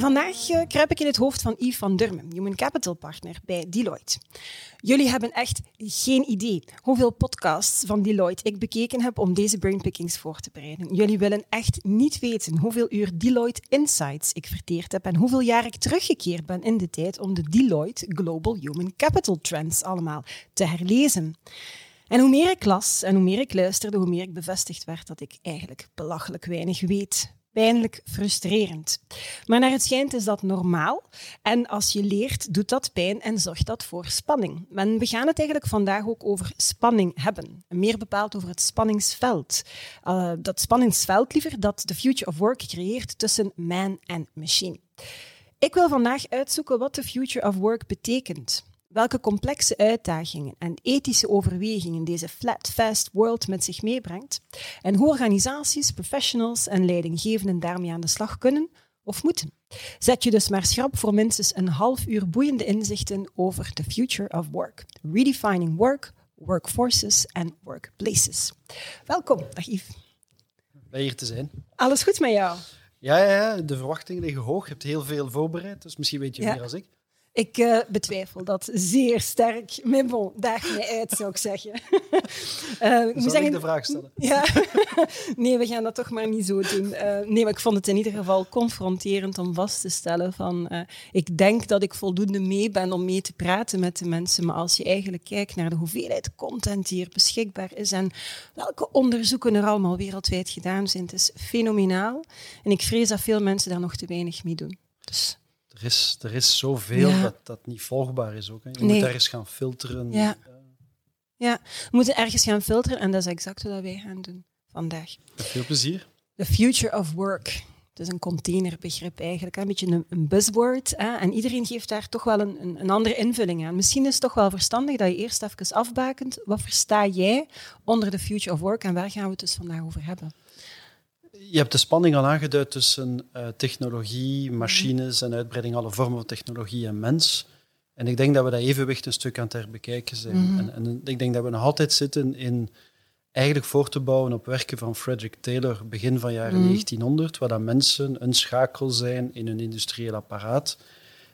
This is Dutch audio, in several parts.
Vandaag uh, kruip ik in het hoofd van Yves van Durmen, Human Capital Partner bij Deloitte. Jullie hebben echt geen idee hoeveel podcasts van Deloitte ik bekeken heb om deze brainpickings voor te bereiden. Jullie willen echt niet weten hoeveel uur Deloitte Insights ik verteerd heb en hoeveel jaar ik teruggekeerd ben in de tijd om de Deloitte Global Human Capital Trends allemaal te herlezen. En hoe meer ik las en hoe meer ik luisterde, hoe meer ik bevestigd werd dat ik eigenlijk belachelijk weinig weet pijnlijk frustrerend. Maar naar het schijnt is dat normaal. En als je leert, doet dat pijn en zorgt dat voor spanning. We gaan het eigenlijk vandaag ook over spanning hebben. meer bepaald over het spanningsveld. Uh, dat spanningsveld liever dat de Future of Work creëert tussen man en machine. Ik wil vandaag uitzoeken wat de Future of Work betekent welke complexe uitdagingen en ethische overwegingen deze flat, fast world met zich meebrengt en hoe organisaties, professionals en leidinggevenden daarmee aan de slag kunnen of moeten. Zet je dus maar schrap voor minstens een half uur boeiende inzichten over the future of work. Redefining work, workforces en workplaces. Welkom, dag Yves. Bij hier te zijn. Alles goed met jou? Ja, ja, de verwachtingen liggen hoog. Je hebt heel veel voorbereid, dus misschien weet je meer als ik. Ik uh, betwijfel dat zeer sterk. Maar bon, daag mij uit, zou ik zeggen. uh, ik moet zeggen, de vraag stellen? Ja. nee, we gaan dat toch maar niet zo doen. Uh, nee, maar ik vond het in ieder geval confronterend om vast te stellen van... ik denk dat ik voldoende mee ben om mee te praten met de mensen, maar als je eigenlijk kijkt naar de hoeveelheid content die er beschikbaar is en welke onderzoeken er allemaal wereldwijd gedaan zijn, het is fenomenaal. En ik vrees dat veel mensen daar nog te weinig mee doen. Dus er is, er is zoveel dat dat niet volgbaar is ook. Hè. Je moet ergens gaan filteren. Ja. ja, we moeten ergens gaan filteren en dat is exact wat wij gaan doen vandaag. veel plezier. The future of work. Het is een containerbegrip eigenlijk, een beetje een, een buzzword. Hè? En iedereen geeft daar toch wel een, een, een, andere invulling aan. Misschien is het toch wel verstandig dat je eerst even afbakent. Wat versta jij onder the future of work en waar gaan we het dus vandaag over hebben? Je hebt de spanning al aangeduid tussen uh, technologie, machines en uitbreiding alle vormen van technologie en mens. En ik denk dat we dat evenwicht een stuk aan het herbekijken zijn. Mhm. en, en, ik denk dat we nog altijd zitten in eigenlijk voor te bouwen op werken van Frederick Taylor, begin van jaren 1900, mhm. waar dat mensen een schakel zijn in hun industrieel apparaat.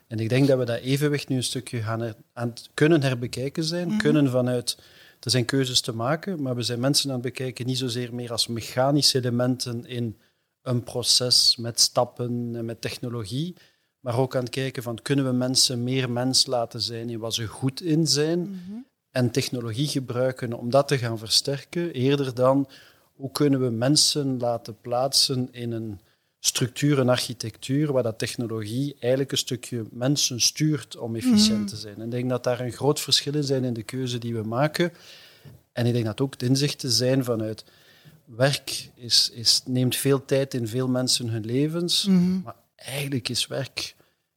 En ik denk dat we dat evenwicht nu een stukje gaan aan het kunnen herbekijken zijn, mhm. kunnen vanuit er zijn keuzes te maken, maar we zijn mensen aan het bekijken niet zozeer meer als mechanische elementen in een proces met stappen en met technologie, maar ook aan het kijken van kunnen we mensen meer mens laten zijn in wat ze goed in zijn mhm. en technologie gebruiken om dat te gaan versterken, eerder dan hoe kunnen we mensen laten plaatsen in een structuur en architectuur waar dat technologie eigenlijk een stukje mensen stuurt om efficiënt mhm. te zijn. En ik denk dat daar een groot verschil in zijn in de keuze die we maken. En ik denk dat ook de inzichten zijn vanuit werk is, is, neemt veel tijd in veel mensen hun levens, mhm. maar eigenlijk is werk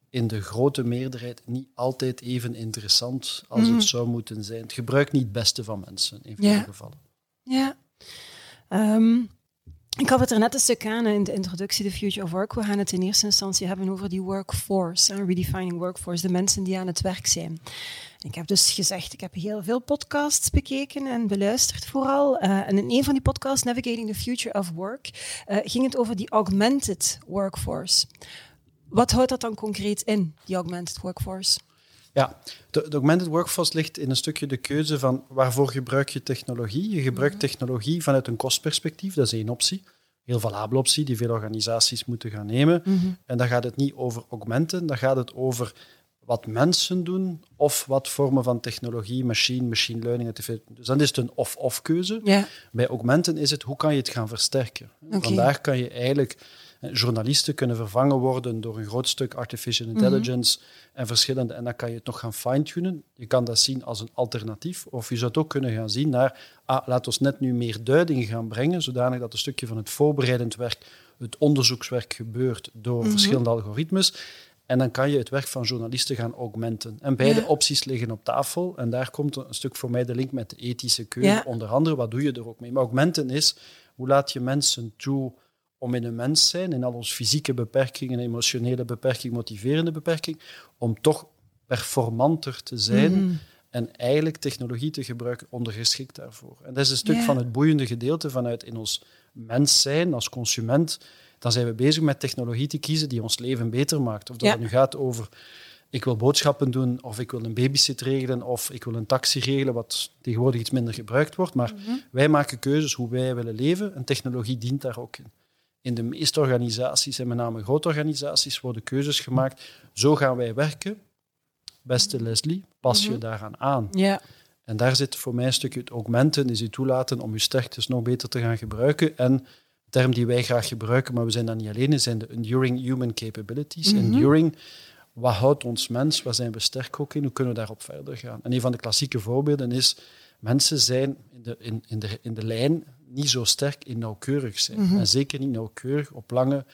in de grote meerderheid niet altijd even interessant als het mhm. zou moeten zijn. Het gebruikt niet het beste van mensen in veel gevallen. Ja. Um, ik had het er net een stuk aan in de introductie, The Future of Work. We gaan het in eerste instantie hebben over die workforce, redefining workforce, de mensen die aan het werk zijn. Ik heb dus gezegd, ik heb heel veel podcasts bekeken en beluisterd vooral. Uh, en in een van die podcasts, Navigating the Future of Work, uh, ging het over die augmented workforce. Wat houdt dat dan concreet in, die augmented workforce? Ja, de, de, augmented workforce ligt in een stukje de keuze van waarvoor gebruik je technologie. Je gebruikt mhm. technologie vanuit een kostperspectief, dat is één optie. Heel valabele optie die veel organisaties moeten gaan nemen. Mhm. En dan gaat het niet over augmenten, dan gaat het over wat mensen doen of wat vormen van technologie, machine, machine learning. Dus dan is het een of-of keuze. Bij augmenten is het hoe kan je het gaan versterken. Vandaar kan je eigenlijk journalisten kunnen vervangen worden door een groot stuk artificial mhm. intelligence en verschillende. En dan kan je het nog gaan fine-tunen. Je kan dat zien als een alternatief. Of je zou het ook kunnen gaan zien naar, ah, laat ons net nu meer duiding gaan brengen, zodanig dat een stukje van het voorbereidend werk, het onderzoekswerk gebeurt door mhm. verschillende algoritmes. En dan kan je het werk van journalisten gaan augmenten. En beide opties liggen op tafel. En daar komt een stuk voor mij de link met de ethische keuze. Onder andere, wat doe je er ook mee? Maar augmenten is, hoe laat je mensen toe om in een mens zijn, in al onze fysieke beperkingen, emotionele beperking, motiverende beperking, om toch performanter te zijn mhm. en eigenlijk technologie te gebruiken ondergeschikt daarvoor. En dat is een stuk van het boeiende gedeelte vanuit in ons mens zijn als consument. Dan zijn we bezig met technologie te kiezen die ons leven beter maakt. Of dat het nu gaat over ik wil boodschappen doen, of ik wil een babysit regelen, of ik wil een taxi regelen, wat tegenwoordig iets minder gebruikt wordt. Maar mhm. wij maken keuzes hoe wij willen leven en technologie dient daar ook in in de meeste organisaties, en met name grote organisaties, worden keuzes gemaakt. Zo gaan wij werken. Beste Leslie, pas je mhm. daaraan aan. Ja. En daar zit voor mij een stukje het augmenten, is je toelaten om je sterktes nog beter te gaan gebruiken. En de term die wij graag gebruiken, maar we zijn dat niet alleen, zijn de enduring human capabilities. Mm Enduring, wat houdt ons mens, waar zijn we sterk ook in, hoe kunnen we daarop verder gaan? En een van de klassieke voorbeelden is, mensen zijn in de, in, in de, in de lijn niet zo sterk in nauwkeurig zijn. Mhm. En zeker niet nauwkeurig op lange,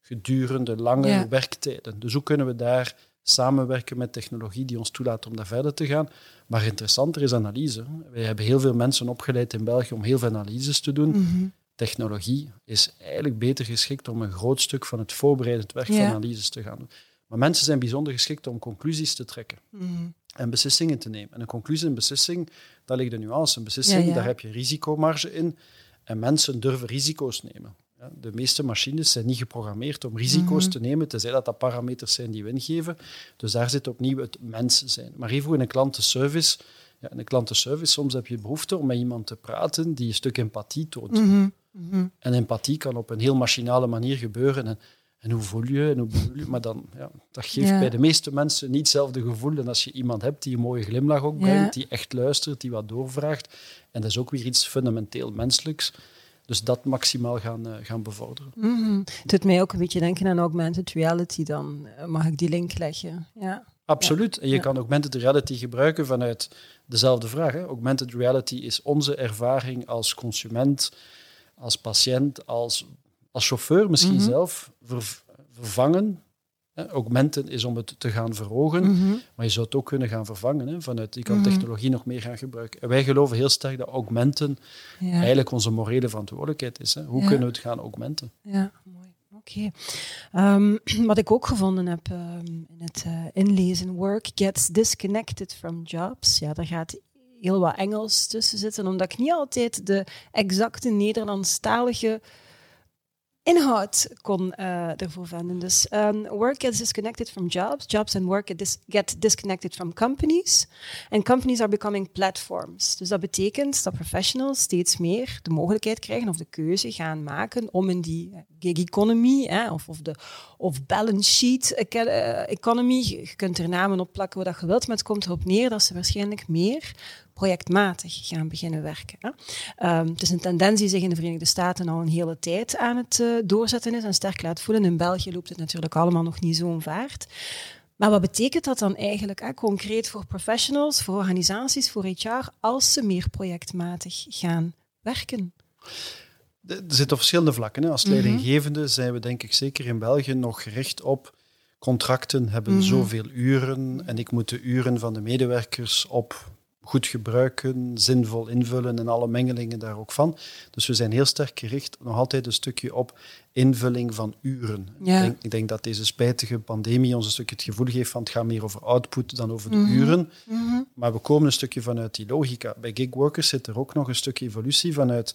gedurende, lange werktijden. Dus hoe kunnen we daar samenwerken met technologie die ons toelaat om daar verder te gaan? Maar interessanter is analyse. Wij hebben heel veel mensen opgeleid in België om heel veel analyses te doen. Mhm. Technologie is eigenlijk beter geschikt om een groot stuk van het voorbereidend werk van analyses te gaan doen. Maar mensen zijn bijzonder geschikt om conclusies te trekken. Mhm en beslissingen te nemen. En een conclusie en beslissing, daar ligt de nuance. Een beslissing, daar heb je risicomarge in. En mensen durven risico's nemen. De meeste machines zijn niet geprogrammeerd om risico's mhm. te nemen, tenzij dat dat parameters zijn die we ingeven. Dus daar zit opnieuw het mensen zijn. Maar even in een klantenservice, ja, in een klantenservice, soms heb je behoefte om met iemand te praten die een stuk empathie toont. Mhm. Mhm. En empathie kan op een heel machinale manier gebeuren. En en hoe voel je en hoe bedoel je? Maar dan, ja, dat geeft bij de meeste mensen niet hetzelfde gevoel dan als je iemand hebt die een mooie glimlach ook brengt, die echt luistert, die wat doorvraagt. En dat is ook weer iets fundamenteel menselijks. Dus dat maximaal gaan, uh, gaan bevorderen. Mm -hmm. Het doet mij ook een beetje denken aan augmented reality dan. Eh, mag ik die link leggen? Ja. Absoluut. En je kan augmented reality gebruiken vanuit dezelfde vraag. Hè? Augmented reality is onze ervaring als consument, als patiënt, als als chauffeur misschien mhm. zelf vervangen. Hè. Augmenten is om het te gaan verhogen, mhm. maar je zou het ook kunnen gaan vervangen. Hè, vanuit, je kan mhm. technologie nog meer gaan gebruiken. En wij geloven heel sterk dat augmenten eigenlijk onze morele verantwoordelijkheid is. Hè. Hoe kunnen we het gaan augmenten? Ja, mooi. Oké. Ehm, wat ik ook gevonden heb ehm, in het uh, inlezen, work gets disconnected from jobs. Ja, daar gaat heel wat Engels tussen zitten, omdat ik niet altijd de exacte Nederlandstalige inhoud kon uh, ervoor vinden. Dus um, work gets disconnected from jobs. Jobs and work get, dis get disconnected from companies. And companies are becoming platforms. Dus dat betekent dat professionals steeds meer de mogelijkheid krijgen of de keuze gaan maken om in die eh, gig economy hè, of, of, de, of balance sheet uh, economy, je kunt er namen op plakken wat je wilt, maar het komt erop neer dat ze waarschijnlijk meer projectmatig gaan beginnen werken. Hè. Um, het is een tendens die zich in de Verenigde Staten al een hele tijd aan het uh, doorzetten is en sterk laat voelen. In België loopt het natuurlijk allemaal nog niet zo'n vaart. Maar wat betekent dat dan eigenlijk hè, concreet voor professionals, voor organisaties, voor HR, als ze meer projectmatig gaan werken? Er zitten verschillende vlakken. Hè. Als mhm. leidinggevende zijn we denk ik zeker in België nog gericht op contracten hebben mm zoveel uren en ik moet de uren van de medewerkers op goed gebruiken, zinvol invullen en alle mengelingen daar ook van. Dus we zijn heel sterk gericht nog altijd een stukje op invulling van uren. Ik, denk, ik, denk, dat deze spijtige pandemie ons een stukje het gevoel geeft van het gaat meer over output dan over de mhm. uren. Mhm. Maar we komen een stukje vanuit die logica. Bij gigworkers zit er ook nog een stukje evolutie vanuit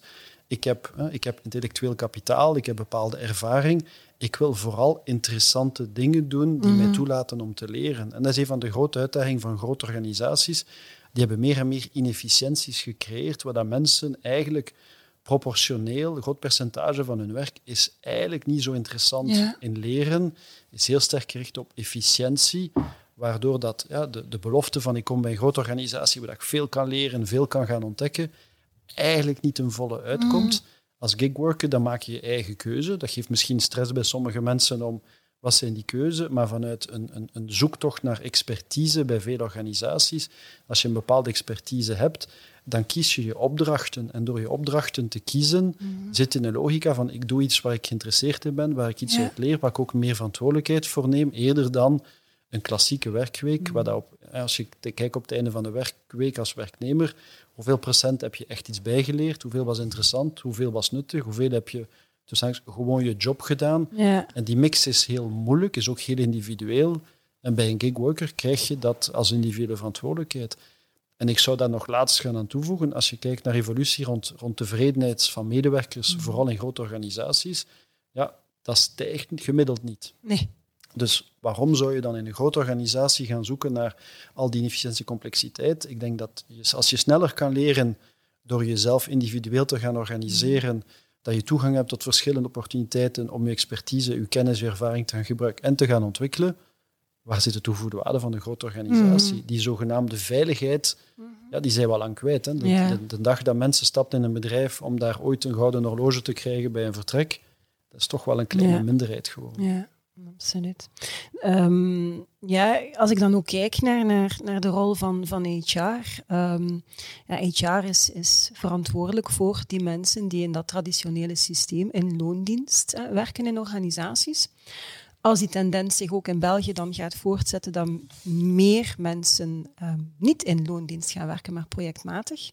ik heb, ik heb intellectueel kapitaal, ik heb bepaalde ervaring. Ik wil vooral interessante dingen doen die mij mhm. toelaten om te leren. En dat is een van de grote uitdagingen van grote organisaties die hebben meer en meer inefficiënties gecreëerd, waar dat mensen eigenlijk proportioneel, een groot percentage van hun werk is eigenlijk niet zo interessant in leren, is heel sterk gericht op efficiëntie, waardoor dat, ja, de, de belofte van ik kom bij een grote organisatie waar ik veel kan leren, veel kan gaan ontdekken, eigenlijk niet een volle uitkomt. Mm. Als gigworker, dan maak je je eigen keuze. Dat geeft misschien stress bij sommige mensen om wat zijn die keuze? Maar vanuit een, een, een, zoektocht naar expertise bij veel organisaties, als je een bepaalde expertise hebt, dan kies je je opdrachten. En door je opdrachten te kiezen, zit in een logica van ik doe iets waar ik geïnteresseerd in ben, waar ik iets Ja. uit leer, waar ik ook meer verantwoordelijkheid voor neem, eerder dan een klassieke werkweek. Waar dat op, als je kijkt op het einde van de werkweek als werknemer, hoeveel procent heb je echt iets bijgeleerd? Hoeveel was interessant? Hoeveel was nuttig? Hoeveel heb je dus gewoon je job gedaan? Ja. En die mix is heel moeilijk, is ook heel individueel. En bij een gigworker krijg je dat als individuele verantwoordelijkheid. En ik zou daar nog laatst gaan aan toevoegen, als je kijkt naar evolutie rond, rond tevredenheid van medewerkers, vooral in grote organisaties, ja, dat stijgt gemiddeld niet. Nee. Dus waarom zou je dan in een grote organisatie gaan zoeken naar al die inefficiëntie complexiteit? Ik denk dat je, als je sneller kan leren door jezelf individueel te gaan organiseren, dat je toegang hebt tot verschillende opportuniteiten om je expertise, je kennis, je ervaring te gaan gebruiken en te gaan ontwikkelen, waar zit de toegevoegde waarde van een grote organisatie? Mhm. Die zogenaamde veiligheid, ja, die zijn we al lang kwijt. Hè? De, de, de dag dat mensen stappen in een bedrijf om daar ooit een gouden horloge te krijgen bij een vertrek, dat is toch wel een kleine minderheid geworden. Absoluut. Ehm, ja, als ik dan ook kijk naar, naar, naar de rol van, van HR. ehm, ja, HR is, is verantwoordelijk voor die mensen die in dat traditionele systeem in loondienst eh, werken in organisaties. Als die tendens zich ook in België dan gaat voortzetten, dat meer mensen ehm, niet in loondienst gaan werken, maar projectmatig.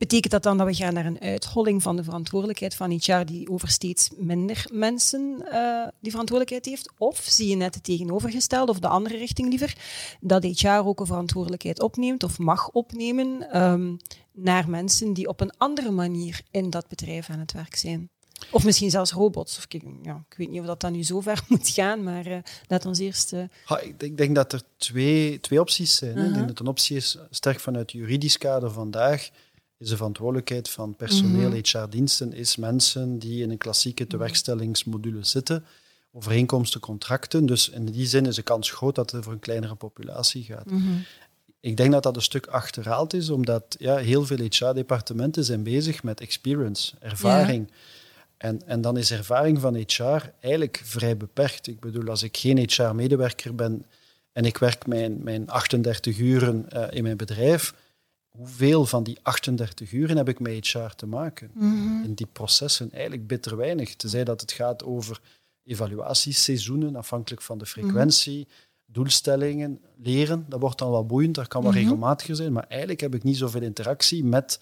Betekent dat dan dat we gaan naar een uitholling van de verantwoordelijkheid van HR die over steeds minder mensen eh, die verantwoordelijkheid heeft? Of zie je net het tegenovergestelde, of de andere richting liever, dat HR ook een verantwoordelijkheid opneemt of mag opnemen ehm, naar mensen die op een andere manier in dat bedrijf aan het werk zijn? Of misschien zelfs robots. Of, ik, ja, ik weet niet of dat dan nu zo ver moet gaan, maar eh, laat ons eerst... eh, Ha, ik, denk- ik denk dat er twee, twee opties zijn. Ik denk dat een optie is, sterk vanuit juridisch kader vandaag, is de verantwoordelijkheid van personeel, Mhm. HR-diensten, is mensen die in een klassieke tewerkstellingsmodule zitten, overeenkomsten, contracten. Dus in die zin is de kans groot dat het voor een kleinere populatie gaat. Ik denk dat dat een stuk achterhaald is, omdat ja, heel veel HR-departementen zijn bezig met experience, ervaring. En, en dan is ervaring van HR eigenlijk vrij beperkt. Ik bedoel, als ik geen HR-medewerker ben en ik werk mijn, mijn 38 uren eh, in mijn bedrijf, hoeveel van die 38 uren heb ik met HR te maken? In die processen eigenlijk bitter weinig. Tenzij dat het gaat over evaluatieseizoenen, afhankelijk van de frequentie, doelstellingen, leren. Dat wordt dan wel boeiend, dat kan wel Mhm. regelmatiger zijn, maar eigenlijk heb ik niet zoveel interactie met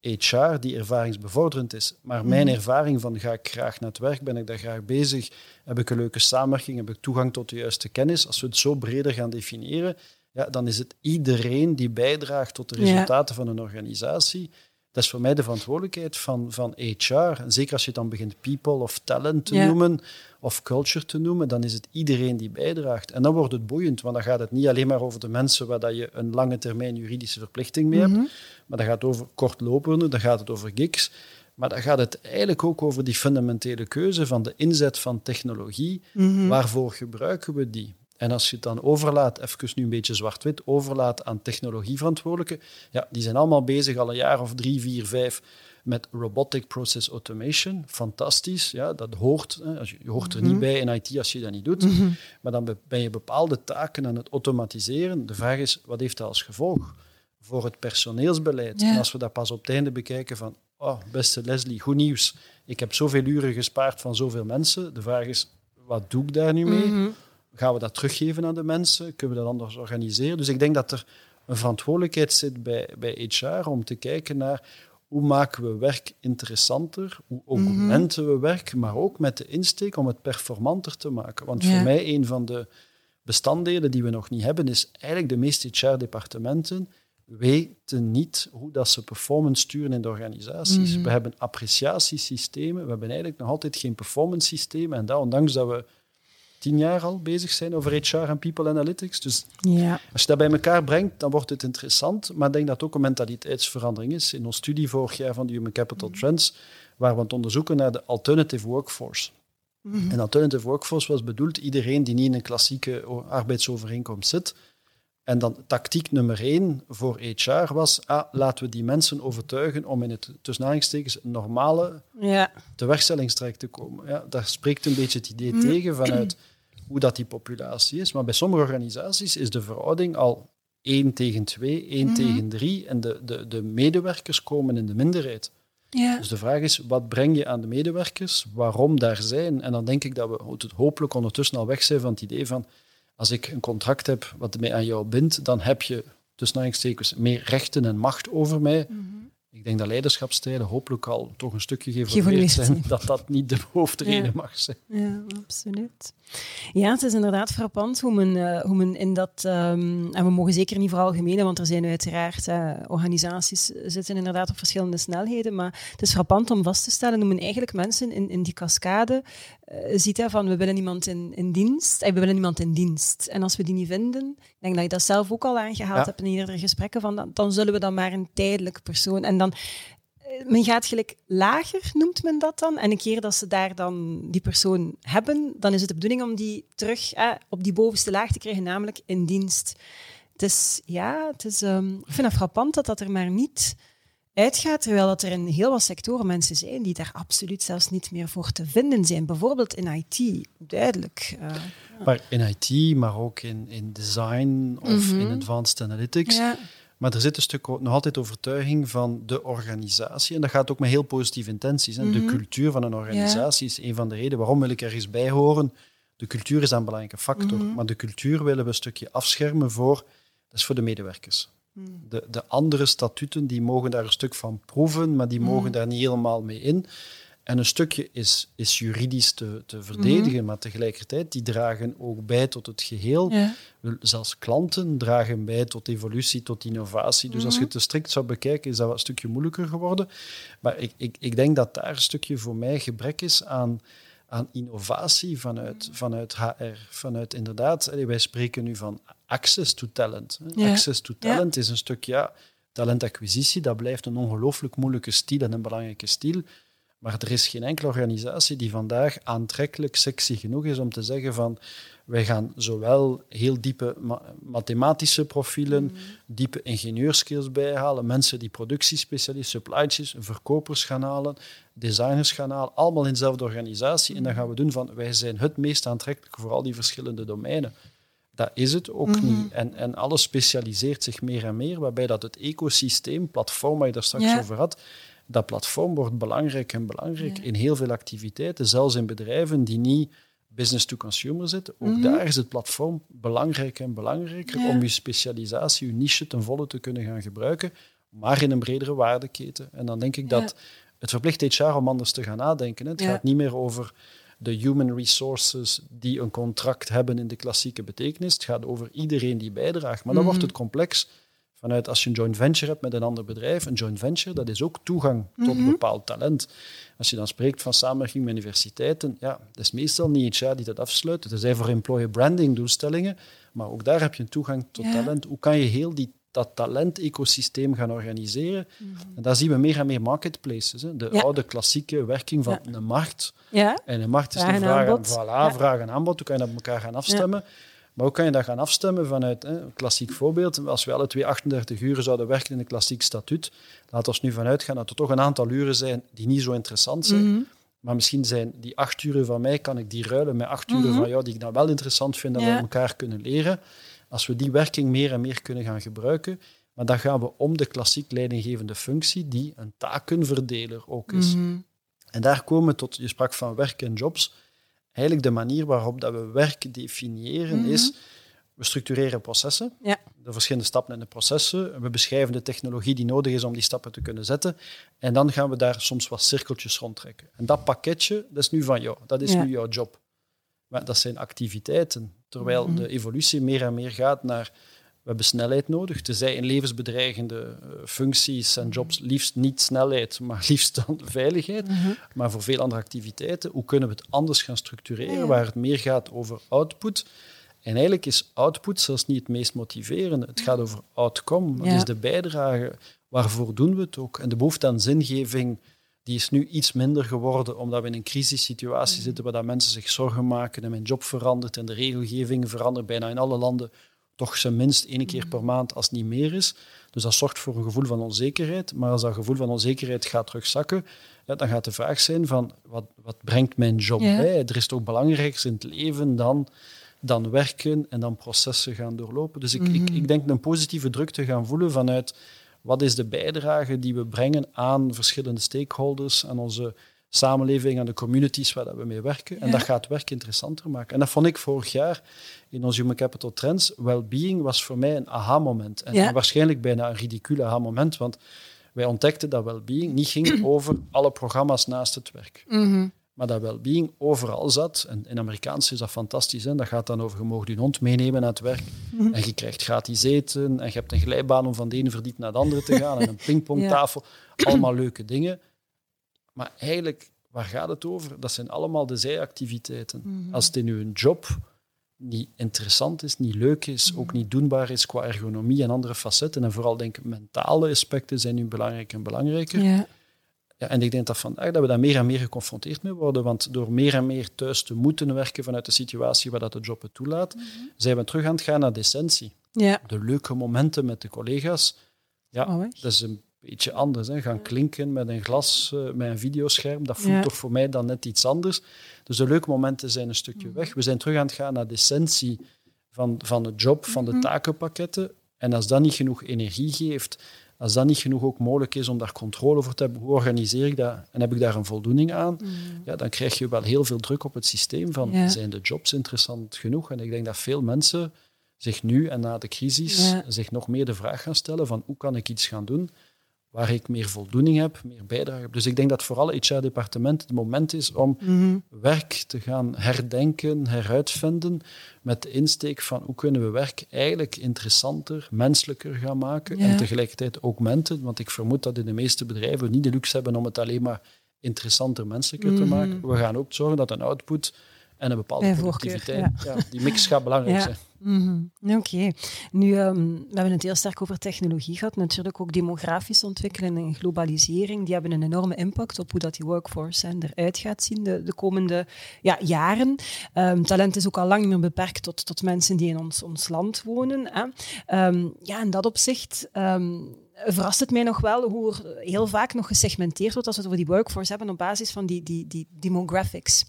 HR die ervaringsbevorderend is. Maar mijn ervaring van ga ik graag naar het werk, ben ik daar graag bezig, heb ik een leuke samenwerking, heb ik toegang tot de juiste kennis. Als we het zo breder gaan definiëren, ja, dan is het iedereen die bijdraagt tot de Ja. resultaten van een organisatie. Dat is voor mij de verantwoordelijkheid van, van HR. En zeker als je het dan begint people of talent te Ja. noemen, of culture te noemen, dan is het iedereen die bijdraagt. En dan wordt het boeiend, want dan gaat het niet alleen maar over de mensen waar dat je een lange termijn juridische verplichting mee hebt, maar dan gaat het over kortlopende, dan gaat het over gigs, maar dan gaat het eigenlijk ook over die fundamentele keuze van de inzet van technologie. Waarvoor gebruiken we die? En als je het dan overlaat, even nu een beetje zwart-wit, overlaat aan technologieverantwoordelijken, ja, die zijn allemaal bezig al een jaar of drie, vier, vijf met robotic process automation. Fantastisch, ja, dat hoort. Hè. Als je, je hoort er niet bij in IT als je dat niet doet. Maar dan be- ben je bepaalde taken aan het automatiseren. De vraag is, wat heeft dat als gevolg voor het personeelsbeleid? Ja. En als we dat pas op het einde bekijken van, oh, beste Leslie, goed nieuws. Ik heb zoveel uren gespaard van zoveel mensen. De vraag is, wat doe ik daar nu mee? Gaan we dat teruggeven aan de mensen? Kunnen we dat anders organiseren? Dus ik denk dat er een verantwoordelijkheid zit bij, bij HR om te kijken naar hoe maken we werk interessanter, hoe augmenten we werk, maar ook met de insteek om het performanter te maken. Want Ja. voor mij een van de bestanddelen die we nog niet hebben, is eigenlijk de meeste HR-departementen weten niet hoe dat ze performance sturen in de organisaties. We hebben appreciatiesystemen, we hebben eigenlijk nog altijd geen performance systemen. En dat ondanks dat we tien jaar al bezig zijn over HR en people analytics. Dus Ja. als je dat bij elkaar brengt, dan wordt het interessant. Maar ik denk dat het ook een mentaliteitsverandering is. In ons studie vorig jaar van de Human Capital Trends waren we aan het onderzoeken naar de alternative workforce. En alternative workforce was bedoeld iedereen die niet in een klassieke arbeidsovereenkomst zit. En dan tactiek nummer één voor HR was, ah, laten we die mensen overtuigen om in het tussen normale Ja. tewerkstellingstraject te komen. Ja, daar spreekt een beetje het idee tegen vanuit hoe dat die populatie is. Maar bij sommige organisaties is de verhouding al één tegen twee, één Mhm. tegen drie. En de, de, de medewerkers komen in de minderheid. Ja. Dus de vraag is, wat breng je aan de medewerkers? Waarom daar zijn? En dan denk ik dat we hopelijk ondertussen al weg zijn van het idee van als ik een contract heb wat mij aan jou bindt, dan heb je tussen aanhalingstekens meer rechten en macht over mij. Mhm. Ik denk dat leiderschapstijlen hopelijk al toch een stukje geëvolueerd zijn, dat dat niet de hoofdreden Ja. mag zijn. Ja, absoluut. Ja, het is inderdaad frappant hoe men, eh, hoe men in dat... ehm, en we mogen zeker niet veralgemenen, want er zijn uiteraard eh, organisaties zitten inderdaad op verschillende snelheden, maar het is frappant om vast te stellen hoe men eigenlijk mensen in, in die cascade ziet hè, van we willen iemand in, in dienst, eh, we willen iemand in dienst. En als we die niet vinden, ik denk dat je dat zelf ook al aangehaald Ja. hebt in eerdere gesprekken, van, dan, dan zullen we dan maar een tijdelijk persoon... En dan eh, men gaat gelijk lager, noemt men dat dan. En een keer dat ze daar dan die persoon hebben, dan is het de bedoeling om die terug eh, op die bovenste laag te krijgen, namelijk in dienst. Het is, ja, het is, ehm, ik vind het frappant dat dat er maar niet uitgaat, terwijl dat er in heel wat sectoren mensen zijn die daar absoluut zelfs niet meer voor te vinden zijn. Bijvoorbeeld in IT, duidelijk. eh. Maar in IT, maar ook in, in design of Mhm. in advanced analytics. ja. Maar er zit een stuk nog altijd overtuiging van de organisatie. En dat gaat ook met heel positieve intenties. Hè. De Mhm. cultuur van een organisatie is een van de redenen waarom wil ik ergens bij horen. De cultuur is een belangrijke factor. Mhm. Maar de cultuur willen we een stukje afschermen voor, dat is voor de medewerkers. Mhm. De, de andere statuten die mogen daar een stuk van proeven, maar die Mhm. mogen daar niet helemaal mee in. En een stukje is, is juridisch te, te verdedigen, maar tegelijkertijd die dragen ook bij tot het geheel. Ja. Zelfs klanten dragen bij tot evolutie, tot innovatie. Dus als je het te strikt zou bekijken, is dat wel een stukje moeilijker geworden. Maar ik, ik, ik denk dat daar een stukje voor mij gebrek is aan, aan innovatie vanuit, vanuit HR. Vanuit inderdaad, wij spreken nu van access to talent. Ja. Access to talent is een stuk, ja, talentacquisitie, dat blijft een ongelooflijk moeilijke stiel en een belangrijke stiel. Maar er is geen enkele organisatie die vandaag aantrekkelijk, sexy genoeg is om te zeggen van wij gaan zowel heel diepe ma- mathematische profielen, Mhm. diepe ingenieurskills bijhalen, mensen die productiespecialisten, supply chains, verkopers gaan halen, designers gaan halen, allemaal in dezelfde organisatie. En dan gaan we doen van wij zijn het meest aantrekkelijk voor al die verschillende domeinen. Dat is het ook Mhm. niet. En, en alles specialiseert zich meer en meer, waarbij dat het ecosysteem, platform waar je daar straks Ja. over had, dat platform wordt belangrijk en belangrijk Ja. in heel veel activiteiten, zelfs in bedrijven die niet business to consumer zitten. Ook Mhm. daar is het platform belangrijk en belangrijker Ja. om je specialisatie, je niche ten volle te kunnen gaan gebruiken, maar in een bredere waardeketen. En dan denk ik dat het verplicht HR om anders te gaan nadenken. Het gaat niet meer over de human resources die een contract hebben in de klassieke betekenis. Het gaat over iedereen die bijdraagt. Maar dan Mhm. wordt het complex vanuit als je een joint venture hebt met een ander bedrijf. Een joint venture, dat is ook toegang tot een Mhm. bepaald talent. Als je dan spreekt van samenwerking met universiteiten, ja, dat is meestal niet HR die dat afsluit. Het zijn voor employer branding doelstellingen, maar ook daar heb je een toegang tot Ja. talent. Hoe kan je heel die, dat talent-ecosysteem gaan organiseren? Mhm. En daar zien we meer en meer marketplaces. Hè. De Ja. oude klassieke werking van een markt. Ja. En een markt is Vraag de en vraag en, voilà, vraag en aanbod. Hoe kan je dat op elkaar gaan afstemmen? Maar hoe kan je dat gaan afstemmen vanuit hè, een klassiek voorbeeld? Als we alle twee 38 uur zouden werken in een klassiek statuut, laten we nu vanuit gaan dat er toch een aantal uren zijn die niet zo interessant zijn. Mhm. Maar misschien zijn die acht uren van mij, kan ik die ruilen met acht uren Mhm. van jou, die ik dan wel interessant vind, dat we elkaar kunnen leren. Als we die werking meer en meer kunnen gaan gebruiken, maar dan gaan we om de klassiek leidinggevende functie, die een takenverdeler ook is. Mhm. En daar komen we tot, je sprak van werk en jobs. Eigenlijk de manier waarop dat we werk definiëren Mhm. is, we structureren processen, Ja. de verschillende stappen in de processen, we beschrijven de technologie die nodig is om die stappen te kunnen zetten, en dan gaan we daar soms wat cirkeltjes rondtrekken. En dat pakketje, dat is nu van jou, dat is Ja. nu jouw job. Maar dat zijn activiteiten, terwijl Mhm. de evolutie meer en meer gaat naar we hebben snelheid nodig, tenzij in levensbedreigende eh, functies en jobs liefst niet snelheid, maar liefst dan veiligheid. Mhm. Maar voor veel andere activiteiten, hoe kunnen we het anders gaan structureren, Ja. waar het meer gaat over output. En eigenlijk is output zelfs niet het meest motiverende. Het gaat over outcome. Wat Ja. is de bijdrage? Waarvoor doen we het ook? En de behoefte aan zingeving die is nu iets minder geworden, omdat we in een crisissituatie Mm. zitten waar dat mensen zich zorgen maken en mijn job verandert en de regelgeving verandert bijna in alle landen toch zijn minst één keer Mm. per maand als het niet meer is. Dus dat zorgt voor een gevoel van onzekerheid. Maar als dat gevoel van onzekerheid gaat terugzakken, ja, dan gaat de vraag zijn van wat, wat brengt mijn job bij? Er is toch belangrijks in het leven dan dan werken en dan processen gaan doorlopen. Dus ik, ik, Mhm. ik denk een positieve druk te gaan voelen vanuit wat is de bijdrage die we brengen aan verschillende stakeholders, aan onze samenleving, aan de communities waar dat we mee werken. En Ja. dat gaat werk interessanter maken. En dat vond ik vorig jaar in ons Human Capital Trends. Well-being was voor mij een aha-moment. En, Ja. en waarschijnlijk bijna een ridicule aha-moment, want wij ontdekten dat well-being niet ging over alle programma's naast het werk. Mhm. Maar dat well-being overal zat. En in Amerikaans is dat fantastisch. Hè? Dat gaat dan over, je mag je hond meenemen naar het werk. Mhm. En je krijgt gratis eten. En je hebt een glijbaan om van de ene verdiep naar de andere te gaan. En een pingpongtafel. Allemaal leuke dingen. Maar eigenlijk, waar gaat het over? Dat zijn allemaal de zijactiviteiten. Mhm. Als het in uw job niet interessant is, niet leuk is, ook niet doenbaar is qua ergonomie en andere facetten. En vooral denk ik, mentale aspecten zijn nu belangrijk en belangrijker. Ja. Ja, en ik denk dat vandaag dat we daar meer en meer geconfronteerd mee worden, want door meer en meer thuis te moeten werken vanuit de situatie waar dat de job het toelaat, zijn we terug aan het gaan naar de essentie. Ja. De leuke momenten met de collega's, ja, Oh, dat is een beetje anders. Hè. Gaan klinken met een glas, eh, met een videoscherm, dat voelt Ja. toch voor mij dan net iets anders. Dus de leuke momenten zijn een stukje Mhm. weg. We zijn terug aan het gaan naar de essentie van, van de job, van Mhm. de takenpakketten. En als dat niet genoeg energie geeft, als dat niet genoeg ook mogelijk is om daar controle over te hebben, hoe organiseer ik dat en heb ik daar een voldoening aan, ja, dan krijg je wel heel veel druk op het systeem van Ja. zijn de jobs interessant genoeg? En ik denk dat veel mensen zich nu en na de crisis Ja. zich nog meer de vraag gaan stellen van hoe kan ik iets gaan doen waar ik meer voldoening heb, meer bijdrage heb. Dus ik denk dat voor alle HR-departementen het moment is om Mhm. werk te gaan herdenken, heruitvinden, met de insteek van hoe kunnen we werk eigenlijk interessanter, menselijker gaan maken Ja. en tegelijkertijd augmenten, want ik vermoed dat in de meeste bedrijven niet de luxe hebben om het alleen maar interessanter, menselijker te Mhm. maken. We gaan ook zorgen dat een output en een bepaalde productiviteit, ja. die mix gaat belangrijk zijn. Mhm. Oké. Nu, ehm, we hebben het heel sterk over technologie gehad. Natuurlijk ook demografische ontwikkeling en globalisering. Die hebben een enorme impact op hoe dat die workforce hè, eruit gaat zien de, de komende ja, jaren. Ehm, talent is ook al lang niet meer beperkt tot, tot mensen die in ons, ons land wonen. Hè. Ehm, ja, in dat opzicht verrast het mij nog wel hoe er heel vaak nog gesegmenteerd wordt als we het over die workforce hebben op basis van die, die, die demographics.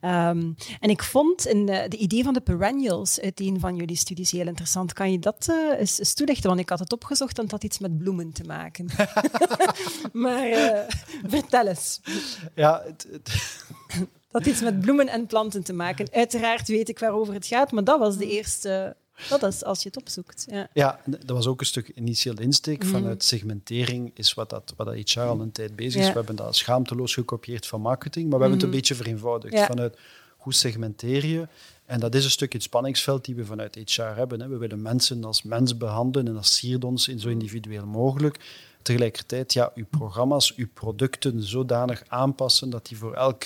Ehm, en ik vond in de, de idee van de perennials uit een van jullie studies heel interessant. Kan je dat eh, eens, eens toelichten? Want ik had het opgezocht en het had iets met bloemen te maken. maar eh, vertel eens. Ja, het, het- Dat had iets met bloemen en planten te maken. Uiteraard weet ik waarover het gaat, maar dat was de eerste... Dat is als je het opzoekt. Ja. Ja, dat was ook een stuk initieel insteek. Mhm. Vanuit segmentering is wat, dat, wat dat HR al een tijd bezig is. Ja. We hebben dat schaamteloos gekopieerd van marketing, maar we hebben het Mhm. een beetje vereenvoudigd. Ja. Vanuit hoe segmenteer je? En dat is een stuk het spanningsveld die we vanuit HR hebben. Hè. We willen mensen als mens behandelen en dat siert ons in zo individueel mogelijk. Tegelijkertijd, ja, uw programma's, uw producten zodanig aanpassen dat die voor elk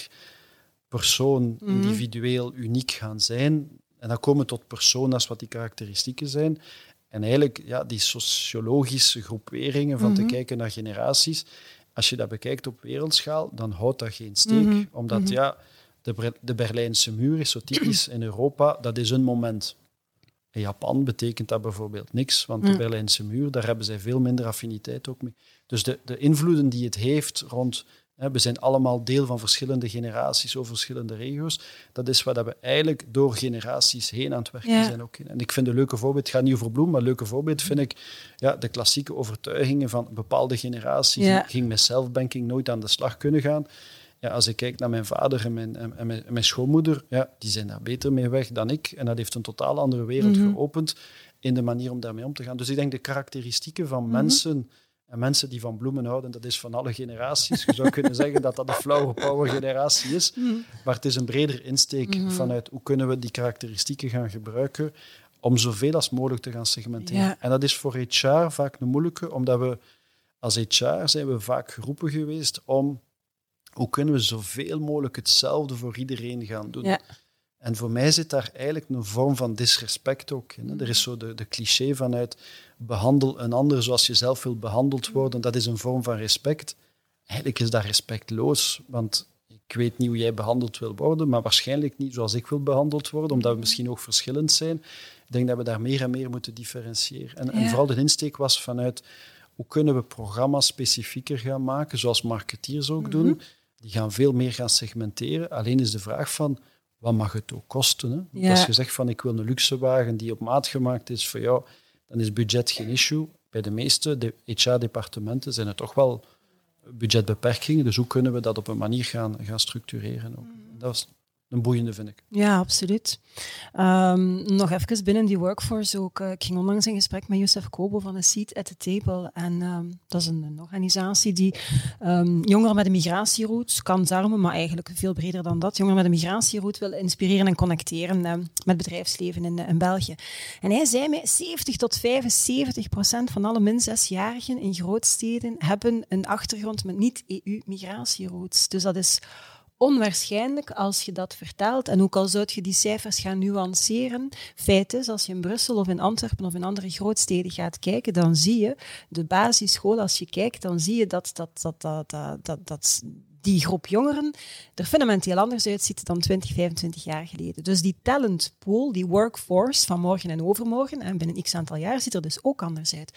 persoon Mhm. individueel uniek gaan zijn. En dan komen we tot persona's, wat die karakteristieken zijn. En eigenlijk, ja, die sociologische groeperingen van te Mhm. kijken naar generaties, als je dat bekijkt op wereldschaal, dan houdt dat geen steek. Mhm. Omdat, Mhm. ja, de, Bre- de Berlijnse muur is zo typisch in Europa, dat is een moment. In Japan betekent dat bijvoorbeeld niks, want de. Berlijnse muur, daar hebben zij veel minder affiniteit ook mee. Dus de, de invloeden die het heeft rond, we zijn allemaal deel van verschillende generaties over verschillende regio's, dat is wat we eigenlijk door generaties heen aan het werken Ja. zijn. Ook. in. En ik vind een leuke voorbeeld, het gaat niet over bloem, maar een leuke voorbeeld vind ik ja, de klassieke overtuigingen van bepaalde generaties. Ja. Ik ging met selfbanking nooit aan de slag kunnen gaan. Ja, als ik kijk naar mijn vader en mijn, en, en mijn, en mijn schoonmoeder, ja, die zijn daar beter mee weg dan ik. En dat heeft een totaal andere wereld Mhm. geopend in de manier om daarmee om te gaan. Dus ik denk de karakteristieken van Mhm. mensen en mensen die van bloemen houden, dat is van alle generaties. Je zou kunnen zeggen dat dat de flower power generatie is. Maar het is een breder insteek Mhm. vanuit hoe kunnen we die karakteristieken gaan gebruiken om zoveel als mogelijk te gaan segmenteren. Ja. En dat is voor HR vaak een moeilijke, omdat we als HR zijn we vaak geroepen geweest om hoe kunnen we zoveel mogelijk hetzelfde voor iedereen gaan doen. Ja. En voor mij zit daar eigenlijk een vorm van disrespect ook in. Er is zo de, de cliché vanuit behandel een ander zoals je zelf wilt behandeld worden. Dat is een vorm van respect. Eigenlijk is dat respectloos, want ik weet niet hoe jij behandeld wil worden, maar waarschijnlijk niet zoals ik wil behandeld worden, omdat we misschien ook verschillend zijn. Ik denk dat we daar meer en meer moeten differentiëren. En, vooral de insteek was vanuit hoe kunnen we programma's specifieker gaan maken, zoals marketeers ook doen. Die gaan veel meer gaan segmenteren. Alleen is de vraag van wat mag het ook kosten? Hè? Ja. Als je zegt van ik wil een luxe wagen die op maat gemaakt is voor jou, dan is budget geen issue. Bij de meeste HR-departementen zijn het toch wel budgetbeperkingen. Dus hoe kunnen we dat op een manier gaan, gaan structureren? Ook. Mm. Dat is een boeiende, vind ik. Ja, absoluut. Um, nog even binnen die workforce ook. Uh, ik ging onlangs in gesprek met Youssef Kobo van de Seat at the Table. En um, dat is een, organisatie die um, jongeren met een migratieroute, kansarmen, maar eigenlijk veel breder dan dat, jongeren met een migratieroute wil inspireren en connecteren met bedrijfsleven in, in België. En hij zei mij, 70 tot 75 procent van alle min zesjarigen in grootsteden hebben een achtergrond met niet-EU-migratieroutes. Dus dat is onwaarschijnlijk als je dat vertelt. En ook al zou je die cijfers gaan nuanceren, feit is, als je in Brussel of in Antwerpen of in andere grootsteden gaat kijken, dan zie je de basisschool, als je kijkt, dan zie je dat, dat, dat, dat, dat, dat, dat die groep jongeren er fundamenteel anders uitziet dan 20, 25 jaar geleden. Dus die talent pool, die workforce van morgen en overmorgen, en binnen x aantal jaar, ziet er dus ook anders uit.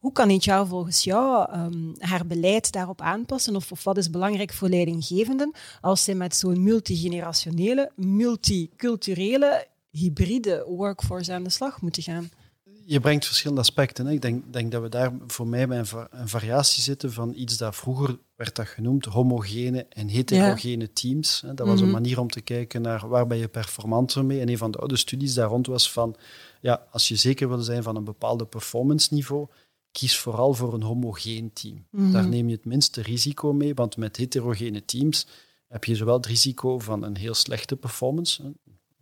Hoe kan HR volgens jou um, haar beleid daarop aanpassen? Of, of wat is belangrijk voor leidinggevenden als zij met zo'n multigenerationele, multiculturele, hybride workforce aan de slag moeten gaan? Je brengt verschillende aspecten. Hè. Ik denk, denk, dat we daar voor mij bij een, variatie zitten van iets dat vroeger werd dat genoemd, homogene en heterogene teams. Dat was een mhm. manier om te kijken naar waar ben je performanter mee. En een van de oude studies daar rond was van, ja, als je zeker wil zijn van een bepaalde performance niveau, kies vooral voor een homogeen team. Mhm. Daar neem je het minste risico mee, want met heterogene teams heb je zowel het risico van een heel slechte performance,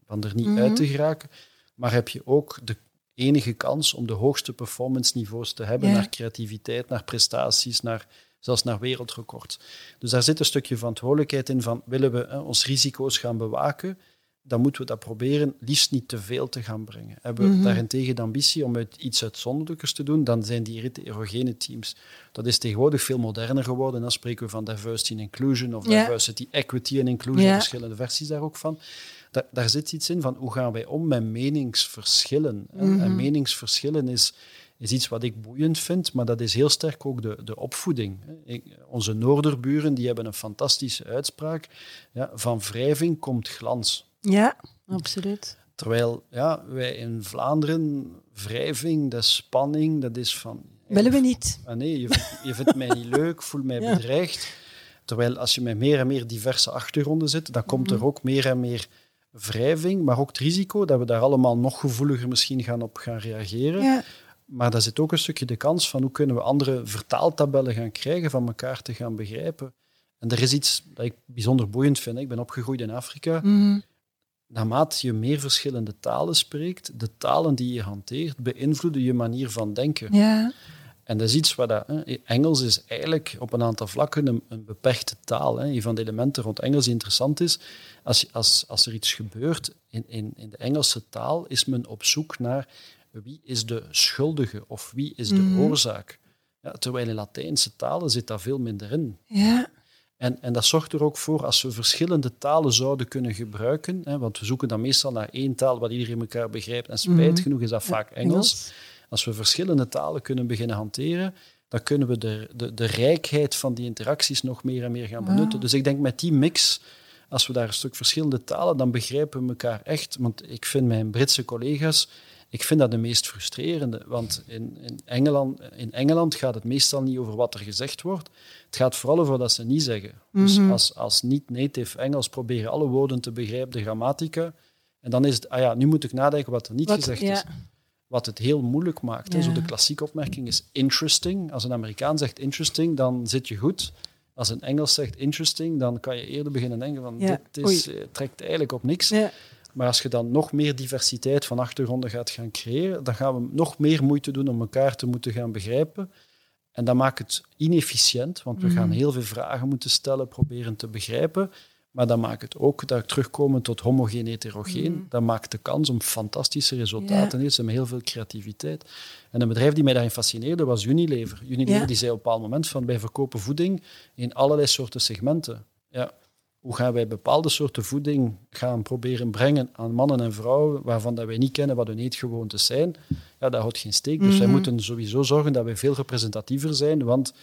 van er niet mhm. uit te geraken, maar heb je ook de enige kans om de hoogste performance niveaus te hebben naar creativiteit, naar prestaties, naar, zelfs naar wereldrecords. Dus daar zit een stukje verantwoordelijkheid in van willen we ons risico's gaan bewaken, dan moeten we dat proberen liefst niet te veel te gaan brengen. Hebben we mm -hmm. daarentegen de ambitie om uit iets uitzonderlijkers te doen, dan zijn die heterogene teams. Dat is tegenwoordig veel moderner geworden. Dan spreken we van diversity and inclusion of diversity, equity en inclusion, verschillende versies daar ook van. daar zit iets in van hoe gaan wij om met meningsverschillen. En mhm. meningsverschillen is, is iets wat ik boeiend vind, maar dat is heel sterk ook de, de opvoeding. onze Noorderburen die hebben een fantastische uitspraak. Ja, van wrijving komt glans. Ja, absoluut. Terwijl ja, wij in Vlaanderen, wrijving, dat is spanning, dat is van... Willen we niet. Ah, nee, je, vindt, je vindt mij niet leuk, voel mij bedreigd. Terwijl als je met meer en meer diverse achtergronden zit, dan komt er mhm. ook meer en meer wrijving, maar ook het risico dat we daar allemaal nog gevoeliger misschien gaan op gaan reageren. Ja. Maar daar zit ook een stukje de kans van hoe kunnen we andere vertaaltabellen gaan krijgen van elkaar te gaan begrijpen. En er is iets dat ik bijzonder boeiend vind. Ik ben opgegroeid in Afrika. Mm naarmate je meer verschillende talen spreekt, de talen die je hanteert, beïnvloeden je manier van denken. Ja. En dat is iets wat dat, Engels is eigenlijk op een aantal vlakken een, een beperkte taal. Hè. Een van de elementen rond Engels die interessant is, als, als, als er iets gebeurt in, in, in de Engelse taal, is men op zoek naar wie is de schuldige of wie is de mhm. oorzaak. Ja, terwijl in Latijnse talen zit dat veel minder in. Ja. En, en dat zorgt er ook voor, als we verschillende talen zouden kunnen gebruiken, hè, want we zoeken dan meestal naar één taal wat iedereen elkaar begrijpt, en spijt mhm. genoeg is dat vaak Engels. Als we verschillende talen kunnen beginnen hanteren, dan kunnen we de, de, de rijkheid van die interacties nog meer en meer gaan benutten. Dus ik denk met die mix, als we daar een stuk verschillende talen, dan begrijpen we elkaar echt. Want ik vind mijn Britse collega's ik vind dat de meest frustrerende, want in, in, Engeland, in Engeland gaat het meestal niet over wat er gezegd wordt. Het gaat vooral over wat ze niet zeggen. Dus mhm. als, als niet-native Engels proberen alle woorden te begrijpen, de grammatica, en dan is het, ah ja, nu moet ik nadenken wat er niet gezegd is. Wat het heel moeilijk maakt. Zo de klassieke opmerking is interesting. Als een Amerikaan zegt interesting, dan zit je goed. Als een Engels zegt interesting, dan kan je eerder beginnen denken van dit is, eh, trekt eigenlijk op niks. Maar als je dan nog meer diversiteit van achtergronden gaat gaan creëren, dan gaan we nog meer moeite doen om elkaar te moeten gaan begrijpen. En dat maakt het inefficiënt, want we gaan mhm. heel veel vragen moeten stellen, proberen te begrijpen. Maar dat maakt het ook, dat terugkomen tot homogeen, heterogeen, mm. dat maakt de kans om fantastische resultaten te yeah. met heel veel creativiteit. En een bedrijf die mij daarin fascineerde was Unilever. Unilever die zei op een bepaald moment van wij verkopen voeding in allerlei soorten segmenten. Ja, hoe gaan wij bepaalde soorten voeding gaan proberen brengen aan mannen en vrouwen waarvan dat wij niet kennen wat hun eetgewoontes zijn, ja, dat houdt geen steek. Dus wij mhm. moeten sowieso zorgen dat wij veel representatiever zijn, want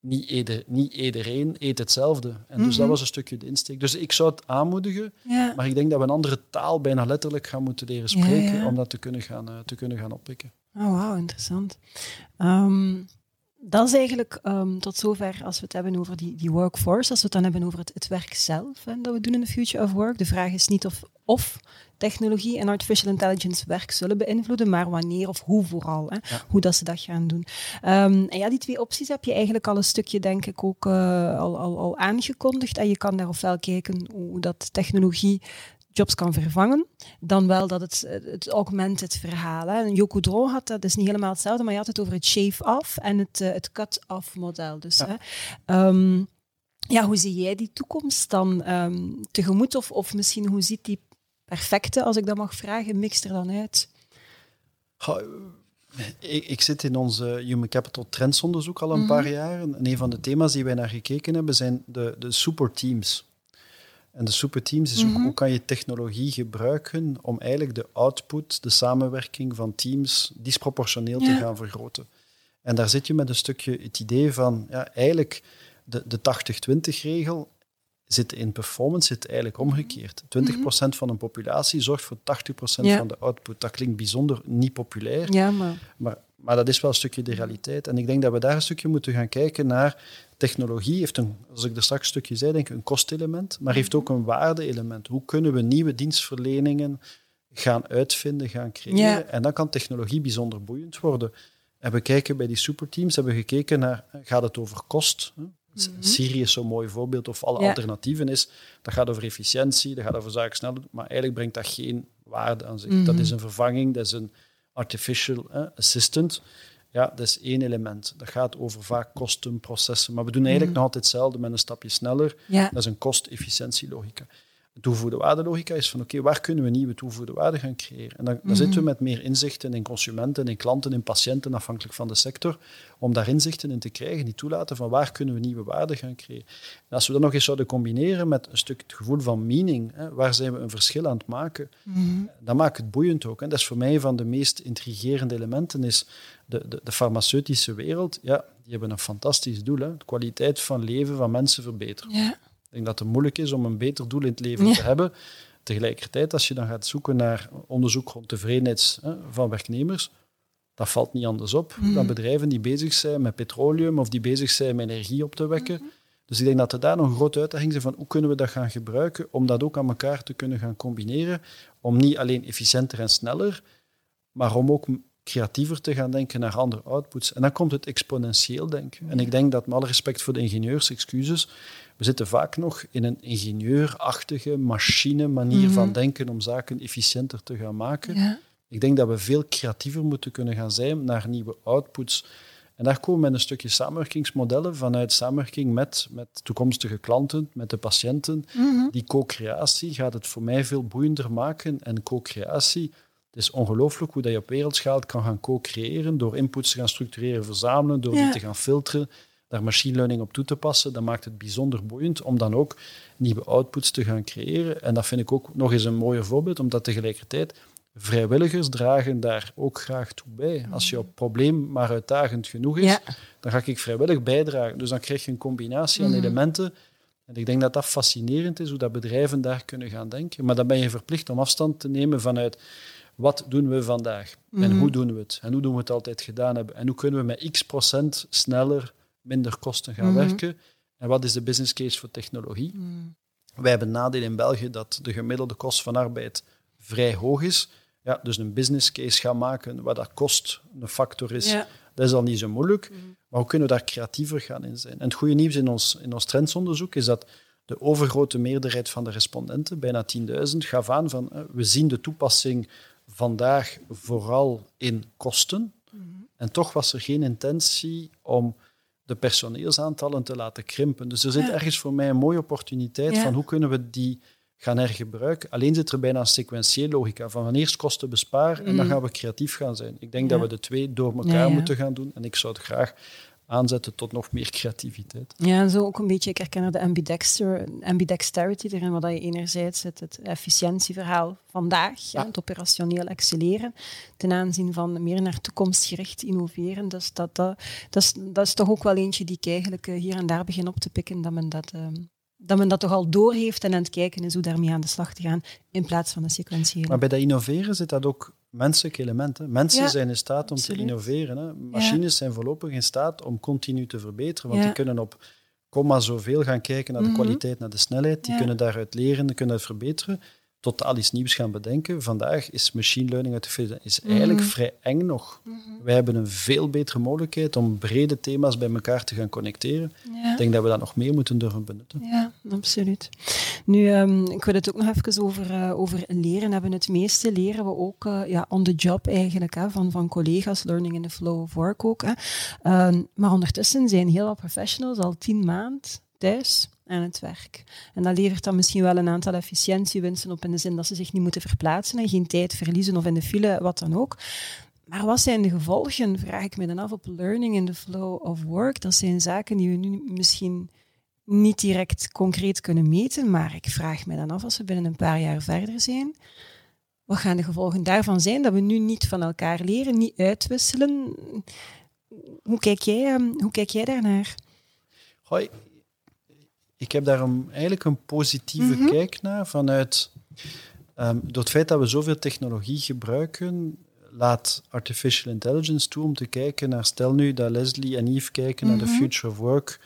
niet, ieder, niet iedereen eet hetzelfde. En dus dat Mhm. was een stukje de insteek. Dus ik zou het aanmoedigen, Ja. maar ik denk dat we een andere taal bijna letterlijk gaan moeten leren spreken ja. om dat te kunnen gaan, eh, te kunnen gaan oppikken. Oh, wauw, interessant. Ehm, dat is eigenlijk ehm, tot zover als we het hebben over die, die workforce, als we het dan hebben over het, het werk zelf hè, dat we doen in de Future of Work. De vraag is niet of, of technologie en artificial intelligence werk zullen beïnvloeden, maar wanneer of hoe vooral. Hè, Ja. Hoe dat ze dat gaan doen. Ehm, en ja, die twee opties heb je eigenlijk al een stukje, denk ik, ook eh, al, al, al aangekondigd. En je kan daar ofwel kijken hoe dat technologie jobs kan vervangen, dan wel dat het, het augmented verhaal. Hè. En Yoko Dro had dat, is niet helemaal hetzelfde, maar je had het over het shave-off en het, eh, het cut-off model. Dus, Ja. hè. Ehm, ja, hoe zie jij die toekomst dan ehm, tegemoet? Of, of misschien hoe ziet die perfecte, als ik dat mag vragen, mix er dan uit? Goh, Ik, ik zit in onze Human Capital trendsonderzoek al een Mhm. paar jaar. En een van de thema's die wij naar gekeken hebben zijn de, de superteams. En de superteams is ook Mhm. hoe kan je technologie gebruiken om eigenlijk de output, de samenwerking van teams disproportioneel te gaan vergroten. En daar zit je met een stukje het idee van, ja, eigenlijk de, de 80-20-regel zit in performance zit eigenlijk omgekeerd. 20% van een populatie zorgt voor 80% Ja. van de output. Dat klinkt bijzonder niet populair, Ja, maar... maar, maar dat is wel een stukje de realiteit. En ik denk dat we daar een stukje moeten gaan kijken naar technologie. Heeft een, als ik er straks een stukje zei, denk ik een kostelement, maar heeft ook een waarde-element. Hoe kunnen we nieuwe dienstverleningen gaan uitvinden, gaan creëren? Ja. En dan kan technologie bijzonder boeiend worden. En we kijken bij die superteams, hebben we gekeken naar, gaat het over kost? hè? S- Siri is zo'n mooi voorbeeld, of alle Ja. alternatieven is, dat gaat over efficiëntie, dat gaat over zaken sneller doen, maar eigenlijk brengt dat geen waarde aan zich. Mhm. Dat is een vervanging, dat is een artificial eh, assistant. Ja, dat is één element. Dat gaat over vaak kosten, processen, maar we doen eigenlijk Mhm. nog altijd hetzelfde met een stapje sneller. Ja. Dat is een kost-efficiëntielogica. De toegevoegde waarde-logica is van oké, waar kunnen we nieuwe toegevoegde waarde gaan creëren? En dan, dan Mhm. zitten we met meer inzichten in consumenten, in klanten, in patiënten, afhankelijk van de sector, om daar inzichten in te krijgen die toelaten van waar kunnen we nieuwe waarde gaan creëren. En als we dat nog eens zouden combineren met een stuk het gevoel van meaning, hè, waar zijn we een verschil aan het maken, Mhm. dat maakt het boeiend ook. Hè. Dat is voor mij een van de meest intrigerende elementen, is de, de, de farmaceutische wereld. Ja, die hebben een fantastisch doel. Hè. De kwaliteit van leven van mensen verbeteren. Ja. Ik denk dat het moeilijk is om een beter doel in het leven Ja. te hebben. Tegelijkertijd, als je dan gaat zoeken naar onderzoek rond tevredenheid hè, van werknemers, dat valt niet anders op Mhm. dan bedrijven die bezig zijn met petroleum of die bezig zijn met energie op te wekken. Mhm. Dus ik denk dat er daar nog een grote uitdaging is van hoe kunnen we dat gaan gebruiken om dat ook aan elkaar te kunnen gaan combineren, om niet alleen efficiënter en sneller, maar om ook creatiever te gaan denken naar andere outputs. En dan komt het exponentieel denken. En ik denk dat, met alle respect voor de ingenieurs, excuses, we zitten vaak nog in een ingenieurachtige machine manier Mhm. van denken om zaken efficiënter te gaan maken. Ja. Ik denk dat we veel creatiever moeten kunnen gaan zijn naar nieuwe outputs. En daar komen we met een stukje samenwerkingsmodellen vanuit samenwerking met, met toekomstige klanten, met de patiënten. Mhm. Die co-creatie gaat het voor mij veel boeiender maken. En co-creatie, het is ongelooflijk hoe dat je op wereldschaal kan gaan co-creëren door inputs te gaan structureren, verzamelen, door Ja. die te gaan filteren, daar machine learning op toe te passen. Dat maakt het bijzonder boeiend om dan ook nieuwe outputs te gaan creëren. En dat vind ik ook nog eens een mooi voorbeeld, omdat tegelijkertijd vrijwilligers dragen daar ook graag toe bij. Als jouw probleem maar uitdagend genoeg is, Ja. dan ga ik vrijwillig bijdragen. Dus dan krijg je een combinatie aan Mhm. elementen. En ik denk dat dat fascinerend is, hoe dat bedrijven daar kunnen gaan denken. Maar dan ben je verplicht om afstand te nemen vanuit wat doen we vandaag en Mhm. hoe doen we het en hoe doen we het altijd gedaan hebben en hoe kunnen we met x procent sneller, minder kosten gaan Mhm. werken en wat is de business case voor technologie. Mhm. Wij hebben nadeel in België dat de gemiddelde kost van arbeid vrij hoog is. Ja, dus een business case gaan maken waar dat kost een factor is, Ja. dat is al niet zo moeilijk. Mhm. Maar hoe kunnen we daar creatiever gaan in zijn? En het goede nieuws in ons, in ons trendsonderzoek is dat de overgrote meerderheid van de respondenten, bijna 10.000, gaf aan van eh, we zien de toepassing vandaag vooral in kosten. En toch was er geen intentie om de personeelsaantallen te laten krimpen. Dus er zit Ja. ergens voor mij een mooie opportuniteit Ja. van hoe kunnen we die gaan hergebruiken. Alleen zit er bijna een sequentieel logica van van eerst kosten besparen en dan Mhm. gaan we creatief gaan zijn. Ik denk Ja. dat we de twee door elkaar moeten gaan doen en ik zou het graag aanzetten tot nog meer creativiteit. Ja, en zo ook een beetje, ik herken de ambidexter, ambidexterity erin, wat je enerzijds het, het efficiëntieverhaal vandaag, ja. het operationeel excelleren, ten aanzien van meer naar toekomstgericht innoveren. Dus dat, dat, dat, is, dat is toch ook wel eentje die ik eigenlijk eh, hier en daar begin op te pikken, dat men dat... Ehm, dat men dat toch al doorheeft en aan het kijken is hoe daarmee aan de slag te gaan, in plaats van de sequentiële. Maar bij dat innoveren zit dat ook menselijke elementen. Mensen zijn in staat om te innoveren. Hè. Machines zijn voorlopig in staat om continu te verbeteren, want die kunnen op komma zoveel gaan kijken naar de mhm. kwaliteit, naar de snelheid. Die kunnen daaruit leren, die kunnen het verbeteren totaal iets nieuws gaan bedenken. Vandaag is machine learning artificial is eigenlijk mhm. vrij eng nog. Mm Wij hebben een veel betere mogelijkheid om brede thema's bij elkaar te gaan connecteren. Ik denk dat we dat nog meer moeten durven benutten. Ja, absoluut. Nu, um, ik wil het ook nog even over, uh, over leren hebben. Het meeste leren we ook uh, ja, on the job eigenlijk, hè, van, van collega's, learning in the flow of work ook. Hè. Uh, maar ondertussen zijn heel wat professionals al tien maanden thuis aan het werk. En dat levert dan misschien wel een aantal efficiëntiewinsten op in de zin dat ze zich niet moeten verplaatsen en geen tijd verliezen of in de file, wat dan ook. Maar wat zijn de gevolgen, vraag ik me dan af, op learning in the flow of work? Dat zijn zaken die we nu misschien niet direct concreet kunnen meten, maar ik vraag me dan af als we binnen een paar jaar verder zijn. Wat gaan de gevolgen daarvan zijn? Dat we nu niet van elkaar leren, niet uitwisselen. Hoe kijk jij, ehm, hoe kijk jij daarnaar? Hoi, ik heb daar een, eigenlijk een positieve mhm. kijk naar vanuit. Um, door het feit dat we zoveel technologie gebruiken, laat artificial intelligence toe om te kijken naar. Stel nu dat Leslie en Yves kijken naar de mhm. future of work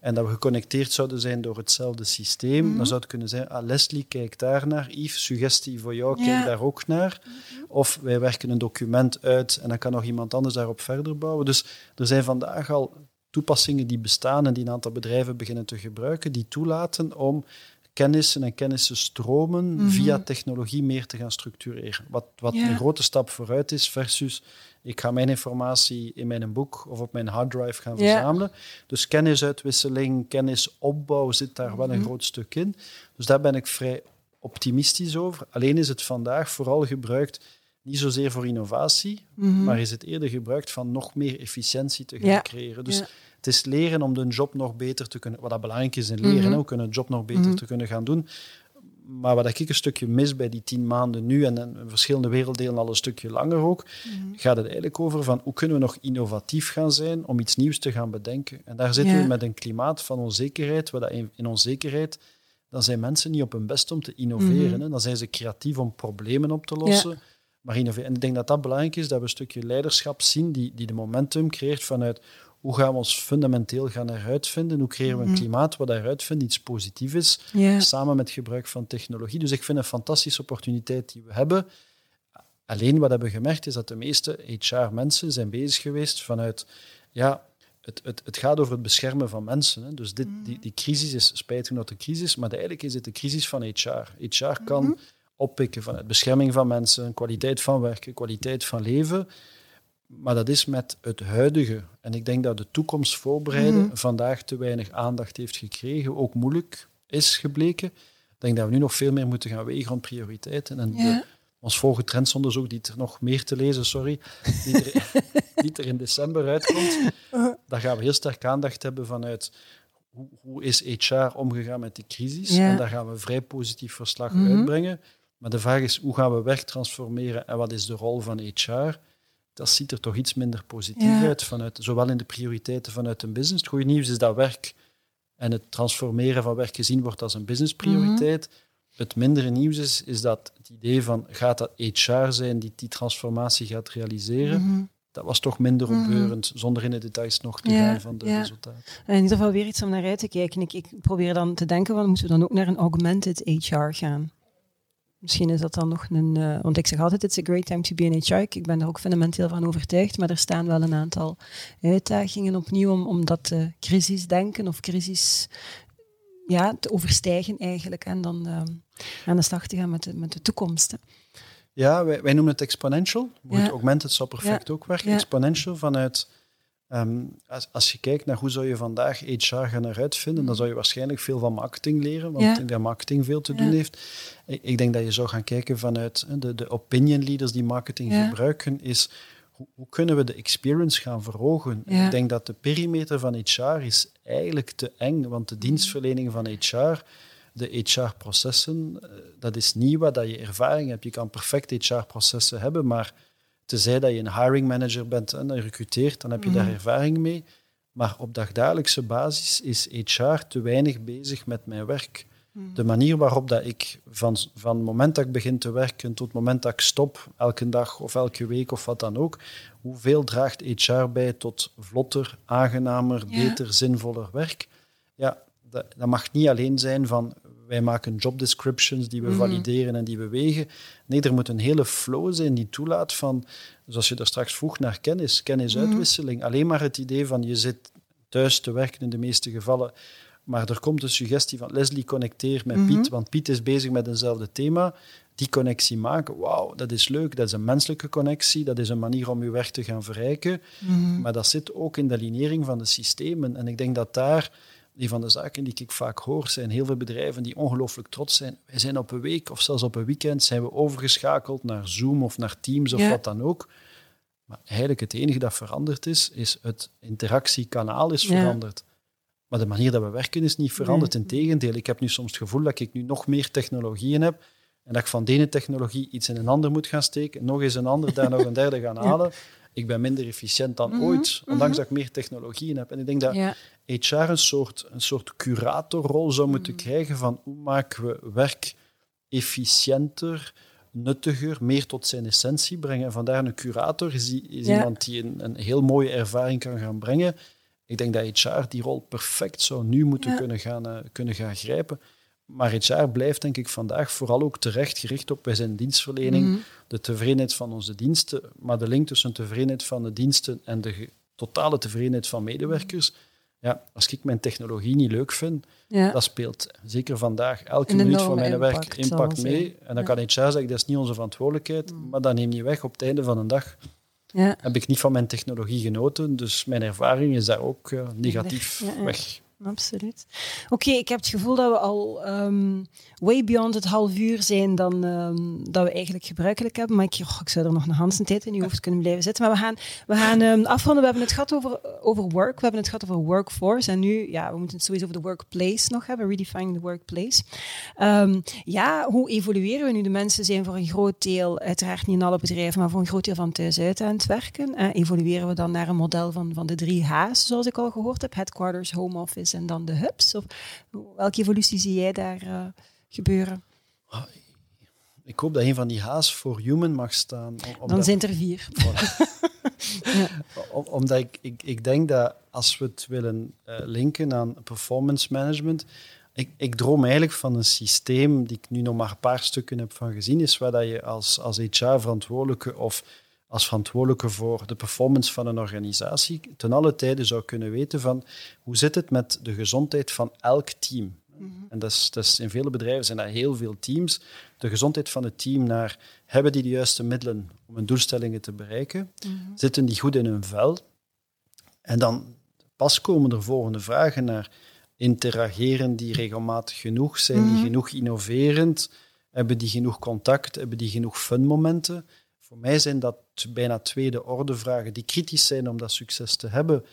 en dat we geconnecteerd zouden zijn door hetzelfde systeem, dan mhm. zou het kunnen zijn, ah, Leslie kijkt daar naar, Yves, suggestie voor jou, kijk daar ook naar. Of wij werken een document uit en dan kan nog iemand anders daarop verder bouwen. Dus er zijn vandaag al toepassingen die bestaan en die een aantal bedrijven beginnen te gebruiken, die toelaten om kennissen en kennissenstromen mm via technologie meer te gaan structureren. Wat, wat een grote stap vooruit is versus ik ga mijn informatie in mijn boek of op mijn harddrive gaan verzamelen. Dus kennisuitwisseling, kennisopbouw zit daar wel een mhm. groot stuk in. Dus daar ben ik vrij optimistisch over. Alleen is het vandaag vooral gebruikt niet zozeer voor innovatie, mhm. maar is het eerder gebruikt van nog meer efficiëntie te gaan creëren. Dus het is leren om de job nog beter te kunnen, wat dat belangrijk is in leren, mm kunnen de job nog beter mhm. te kunnen gaan doen. Maar wat ik een stukje mis bij die tien maanden nu en in verschillende werelddelen al een stukje langer ook, mhm. gaat het eigenlijk over van hoe kunnen we nog innovatief gaan zijn om iets nieuws te gaan bedenken. En daar zitten we met een klimaat van onzekerheid, waar dat in, onzekerheid dan zijn mensen niet op hun best om te innoveren. Mm Dan zijn ze creatief om problemen op te lossen. Maar innoveren. En ik denk dat dat belangrijk is, dat we een stukje leiderschap zien die, die de momentum creëert vanuit hoe gaan we ons fundamenteel gaan eruit vinden? Hoe creëren we een mhm. klimaat wat eruit vindt, iets positiefs is, samen met gebruik van technologie. Dus ik vind een fantastische opportuniteit die we hebben. Alleen wat we hebben gemerkt is dat de meeste HR-mensen zijn bezig geweest vanuit, ja, het, het, het gaat over het beschermen van mensen. Hè. Dus dit, die, die crisis is spijtig genoeg een crisis, maar eigenlijk is het de crisis van HR. HR kan mhm. oppikken vanuit bescherming van mensen, kwaliteit van werken, kwaliteit van leven. Maar dat is met het huidige. En ik denk dat de toekomst voorbereiden mhm. vandaag te weinig aandacht heeft gekregen, ook moeilijk is gebleken. Ik denk dat we nu nog veel meer moeten gaan wegen rond prioriteiten. En de, ons volgende trendsonderzoek, die er nog meer te lezen, sorry, die er, die er in december uitkomt, uh-huh. daar gaan we heel sterk aandacht hebben vanuit hoe, hoe is HR omgegaan met die crisis. En daar gaan we vrij positief verslag mhm. uitbrengen. Maar de vraag is, hoe gaan we werk transformeren en wat is de rol van HR? Dat ziet er toch iets minder positief uit, vanuit, zowel in de prioriteiten vanuit een business. Het goede nieuws is dat werk en het transformeren van werk gezien wordt als een businessprioriteit. Mm Het mindere nieuws is, is dat het idee van gaat dat HR zijn die die transformatie gaat realiseren, mhm. dat was toch minder mhm. opbeurend, zonder in de details nog te gaan van de resultaten. In ieder geval weer iets om naar uit te kijken. Ik, ik probeer dan te denken, van, moeten we dan ook naar een augmented HR gaan? Misschien is dat dan nog een. Uh, want ik zeg altijd: it's a great time to be in HR. Ik ben er ook fundamenteel van overtuigd. Maar er staan wel een aantal uitdagingen opnieuw om, om dat uh, crisisdenken of crisis ja, te overstijgen eigenlijk. En dan uh, aan de slag te gaan met de, met de toekomst. Hè. Ja, wij, wij noemen het exponential. Ja. Augmented zou perfect ook werken. Exponential vanuit Ehm, als, als, je kijkt naar hoe zou je vandaag HR gaan eruit vinden, dan zou je waarschijnlijk veel van marketing leren, want ja. dat marketing veel te doen heeft. Ik, ik, denk dat je zou gaan kijken vanuit de, de opinion leaders die marketing gebruiken, is hoe, hoe kunnen we de experience gaan verhogen? Ik denk dat de perimeter van HR is eigenlijk te eng, want de dienstverlening van HR, de HR-processen, eh, dat is niet wat dat je ervaring hebt. Je kan perfect HR-processen hebben, maar tenzij dat je een hiring manager bent en recruteert, dan heb je daar Mhm. ervaring mee. Maar op dagdagelijkse basis is HR te weinig bezig met mijn werk. De manier waarop dat ik van, van het moment dat ik begin te werken tot het moment dat ik stop, elke dag of elke week of wat dan ook, hoeveel draagt HR bij tot vlotter, aangenamer, Ja. beter, zinvoller werk? Ja, dat, dat mag niet alleen zijn van wij maken job descriptions die we Mhm. valideren en die we wegen. Nee, er moet een hele flow zijn die toelaat van, zoals je daar straks vroeg naar kennis, kennisuitwisseling. Alleen maar het idee van je zit thuis te werken in de meeste gevallen, maar er komt een suggestie van Leslie, connecteer met Mhm. Piet, want Piet is bezig met eenzelfde thema. Die connectie maken, wauw, dat is leuk. Dat is een menselijke connectie. Dat is een manier om je werk te gaan verrijken. Mhm. Maar dat zit ook in de alignering van de systemen. En ik denk dat daar, een van de zaken die ik vaak hoor, zijn heel veel bedrijven die ongelooflijk trots zijn. Wij zijn op een week of zelfs op een weekend zijn we overgeschakeld naar Zoom of naar Teams of Ja. wat dan ook. Maar eigenlijk het enige dat veranderd is, is het interactiekanaal is Ja. veranderd. Maar de manier dat we werken is niet veranderd. Integendeel, ik heb nu soms het gevoel dat ik nu nog meer technologieën heb en dat ik van de ene technologie iets in een ander moet gaan steken, nog eens een ander, daar nog een derde gaan halen. Ik ben minder efficiënt dan Mhm, ooit, ondanks mhm. dat ik meer technologieën heb. En ik denk dat Ja. HR een soort, een soort curatorrol zou moeten Mhm. krijgen van hoe maken we werk efficiënter, nuttiger, meer tot zijn essentie brengen. En vandaar een curator is, die- is Ja. iemand die een, een heel mooie ervaring kan gaan brengen. Ik denk dat HR die rol perfect zou nu moeten Ja. kunnen, gaan, eh, kunnen gaan grijpen. Maar HR blijft denk ik vandaag vooral ook terecht gericht op wij zijn dienstverlening, Mhm. de tevredenheid van onze diensten, maar de link tussen tevredenheid van de diensten en de totale tevredenheid van medewerkers. Ja, als ik mijn technologie niet leuk vind, Ja. dat speelt zeker vandaag elke minuut van mijn werk impact, mee. zijn. En dan Ja. kan HR zeggen, dat is niet onze verantwoordelijkheid, maar dat neemt niet weg. Op het einde van een dag ja. heb ik niet van mijn technologie genoten, dus mijn ervaring is daar ook eh, negatief weg. Absoluut. Oké, ik heb het gevoel dat we al ehm, way beyond het half uur zijn dan ehm, dat we eigenlijk gebruikelijk hebben. Maar ik, oh, ik zou er nog een Hansen tijd in je hoofd kunnen blijven zitten. Maar we gaan, we gaan ehm, afronden. We hebben het gehad over, over work. We hebben het gehad over workforce. En nu, ja, we moeten het sowieso over de workplace nog hebben. Redefining the workplace. Ja, hoe evolueren we nu? De mensen zijn voor een groot deel, uiteraard niet in alle bedrijven, maar voor een groot deel van thuis uit aan het werken. Eh, evolueren we dan naar een model van, van de drie H's, zoals ik al gehoord heb? Headquarters, home office en dan de hubs? Of welke evolutie zie jij daar eh, gebeuren? Ik hoop dat een van die H's voor human mag staan. om- Dan zijn er vier. Om- omdat ik, ik, ik denk dat als we het willen eh, linken aan performance management, ik, ik droom eigenlijk van een systeem die ik nu nog maar een paar stukken heb van gezien, is waar dat je als, als HR-verantwoordelijke of als verantwoordelijke voor de performance van een organisatie ten alle tijde zou kunnen weten van hoe zit het met de gezondheid van elk team. En dat is, dat is, in vele bedrijven zijn dat heel veel teams. De gezondheid van het team naar hebben die de juiste middelen om hun doelstellingen te bereiken? Zitten die goed in hun vel? En dan pas komen er volgende vragen naar interageren die regelmatig genoeg? Zijn die Mhm. genoeg innoverend? Hebben die genoeg contact? Hebben die genoeg funmomenten? Voor mij zijn dat bijna tweede orde vragen die kritisch zijn om dat succes te hebben.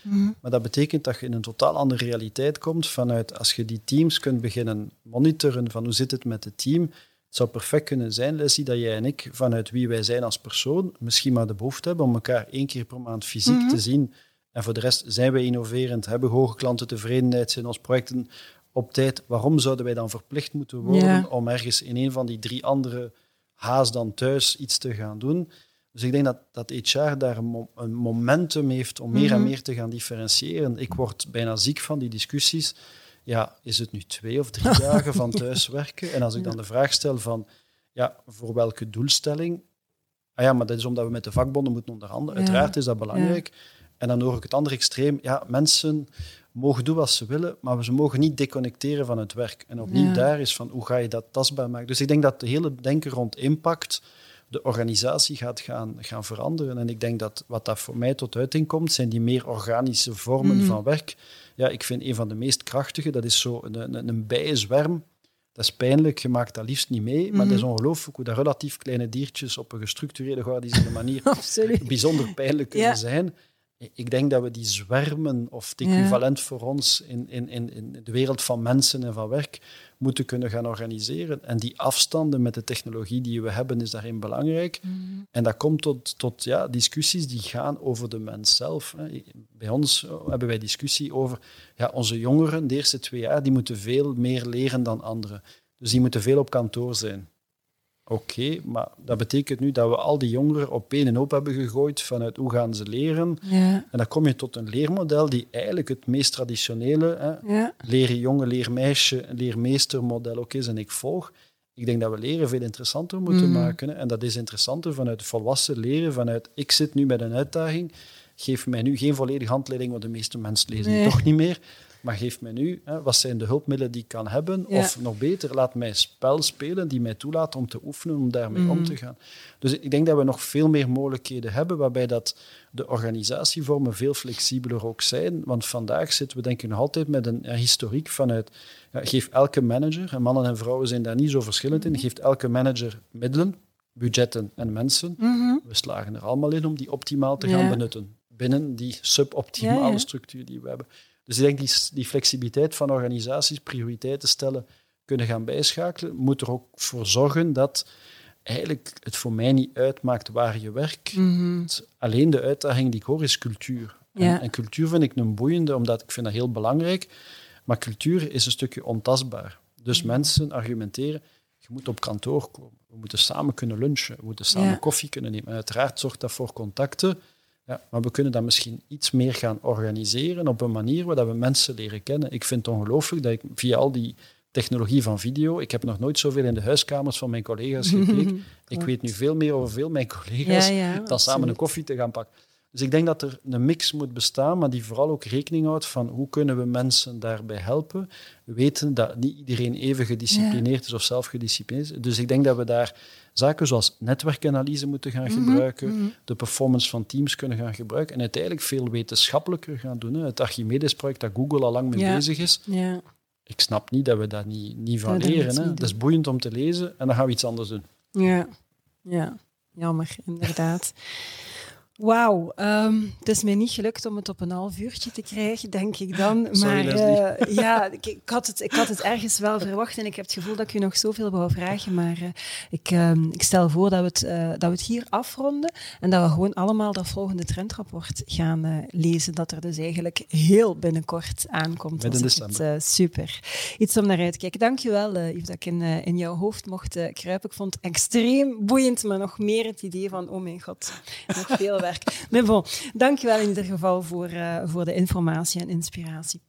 Maar dat betekent dat je in een totaal andere realiteit komt vanuit als je die teams kunt beginnen monitoren van hoe zit het met het team. Het zou perfect kunnen zijn, Leslie, dat jij en ik vanuit wie wij zijn als persoon misschien maar de behoefte hebben om elkaar één keer per maand fysiek Mhm. te zien. En voor de rest zijn wij innoverend, hebben hoge klantentevredenheid, zijn onze projecten op tijd. Waarom zouden wij dan verplicht moeten worden om ergens in een van die drie andere haas dan thuis iets te gaan doen? Dus ik denk dat, dat HR daar een, mo- een momentum heeft om meer en Mhm. meer te gaan differentiëren. Ik word bijna ziek van die discussies. Ja, is het nu twee of drie dagen van thuiswerken? En als ik dan de vraag stel van, ja, voor welke doelstelling? Ah ja, maar dat is omdat we met de vakbonden moeten onderhandelen. Ja. Uiteraard is dat belangrijk. En dan hoor ik het andere extreem. Ja, mensen mogen doen wat ze willen, maar ze mogen niet deconnecteren van het werk. En opnieuw Ja. daar is van, hoe ga je dat tastbaar maken? Dus ik denk dat de hele denken rond impact de organisatie gaat gaan, gaan veranderen. En ik denk dat wat dat voor mij tot uiting komt, zijn die meer organische vormen Mhm. van werk. Ja, ik vind een van de meest krachtige, dat is zo een, een, een bijenzwerm Dat is pijnlijk, je maakt dat liefst niet mee, maar Mhm. het is ongelooflijk hoe dat relatief kleine diertjes op een gestructureerde, georganiseerde manier bijzonder pijnlijk kunnen Ja. zijn. Ik denk dat we die zwermen, of het Ja. equivalent voor ons in, in, in, in de wereld van mensen en van werk, moeten kunnen gaan organiseren. En die afstanden met de technologie die we hebben, is daarin belangrijk. Mhm. En dat komt tot, tot ja, discussies die gaan over de mens zelf. Bij ons eh, hebben wij discussie over ja, onze jongeren, de eerste twee jaar, die moeten veel meer leren dan anderen. Dus die moeten veel op kantoor zijn. Oké, maar dat betekent nu dat we al die jongeren op één en hoop hebben gegooid vanuit hoe gaan ze leren. Ja, En dan kom je tot een leermodel die eigenlijk het meest traditionele hè, ja. leren jongen, leermeisje, leermeestermodel ook is en ik volg. Ik denk dat we leren veel interessanter moeten Mhm. maken. Hè. En dat is interessanter vanuit volwassen leren, vanuit ik zit nu met een uitdaging. Geef mij nu geen volledige handleiding, want de meeste mensen lezen Nee. toch niet meer. Maar geef mij nu, hè, wat zijn de hulpmiddelen die ik kan hebben? Ja. Of nog beter, laat mij spel spelen die mij toelaat om te oefenen, om daarmee om Mhm. te gaan. Dus ik denk dat we nog veel meer mogelijkheden hebben, waarbij dat de organisatievormen veel flexibeler ook zijn. Want vandaag zitten we denk ik nog altijd met een ja, historiek vanuit... Ja, geef elke manager, en mannen en vrouwen zijn daar niet zo verschillend in, geeft elke manager middelen, budgetten en mensen. Mhm. We slagen er allemaal in om die optimaal te gaan benutten. Binnen die suboptimale structuur die we hebben. Dus ik denk die, die flexibiliteit van organisaties, prioriteiten stellen, kunnen gaan bijschakelen, moet er ook voor zorgen dat eigenlijk het voor mij niet uitmaakt waar je werkt. Mhm. Alleen de uitdaging die ik hoor is cultuur. Ja. En, en cultuur vind ik een boeiende, omdat ik vind dat heel belangrijk. Maar cultuur is een stukje ontastbaar. Dus mensen argumenteren, je moet op kantoor komen. We moeten samen kunnen lunchen. We moeten samen Ja. koffie kunnen nemen. En uiteraard zorgt dat voor contacten. Ja, maar we kunnen dat misschien iets meer gaan organiseren op een manier waar dat we mensen leren kennen. Ik vind het ongelooflijk dat ik via al die technologie van video, ik heb nog nooit zoveel in de huiskamers van mijn collega's gekeken. Ik weet nu veel meer over veel mijn collega's Ja, ja, dan samen een koffie te gaan pakken. Dus ik denk dat er een mix moet bestaan, maar die vooral ook rekening houdt van hoe kunnen we mensen daarbij helpen. We weten dat niet iedereen even gedisciplineerd is of zelf gedisciplineerd is. Dus ik denk dat we daar zaken zoals netwerkanalyse moeten gaan Mhm, gebruiken, mhm. de performance van teams kunnen gaan gebruiken en uiteindelijk veel wetenschappelijker gaan doen. Hè. Het Archimedes-project dat Google al lang mee Ja. bezig is. Ja. Ik snap niet dat we dat niet, niet van Dat leren. Hè. Dat is boeiend om te lezen en dan gaan we iets anders doen. Ja, ja. jammer, inderdaad. Wauw, ehm, het is mij niet gelukt om het op een half uurtje te krijgen, denk ik dan. Sorry, maar eh, ja, ik, ik, had het, ik had het ergens wel verwacht en ik heb het gevoel dat ik u nog zoveel wou vragen. Maar eh, ik, ehm, ik stel voor dat we, het, eh, dat we het hier afronden en dat we gewoon allemaal dat volgende trendrapport gaan lezen. Dat er dus eigenlijk heel binnenkort aankomt. Midden ik december. Het, super. Iets om naar uit te kijken. Dankjewel, uh, Yves, dat ik in, in jouw hoofd mocht kruipen. Ik vond het extreem boeiend, maar nog meer het idee van, oh mijn god, nog veel werk. Maar bon, dankjewel in ieder geval voor, eh, voor de informatie en inspiratie.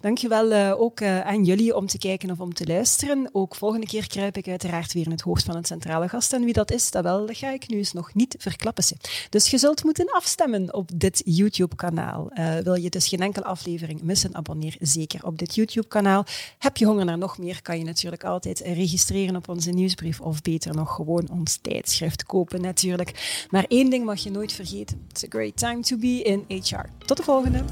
Dankjewel uh, ook uh, aan jullie om te kijken of om te luisteren. Ook volgende keer kruip ik uiteraard weer in het hoofd van een centrale gast. En wie dat is, dat wel, dat ga ik nu eens nog niet verklappen. Dus je zult moeten afstemmen op dit YouTube-kanaal. Wil je dus geen enkele aflevering missen, abonneer zeker op dit YouTube-kanaal. Heb je honger naar nog meer, kan je natuurlijk altijd registreren op onze nieuwsbrief of beter nog gewoon ons tijdschrift kopen natuurlijk. Maar één ding mag je nooit vergeten. It's a great time to be in HR. Tot de volgende!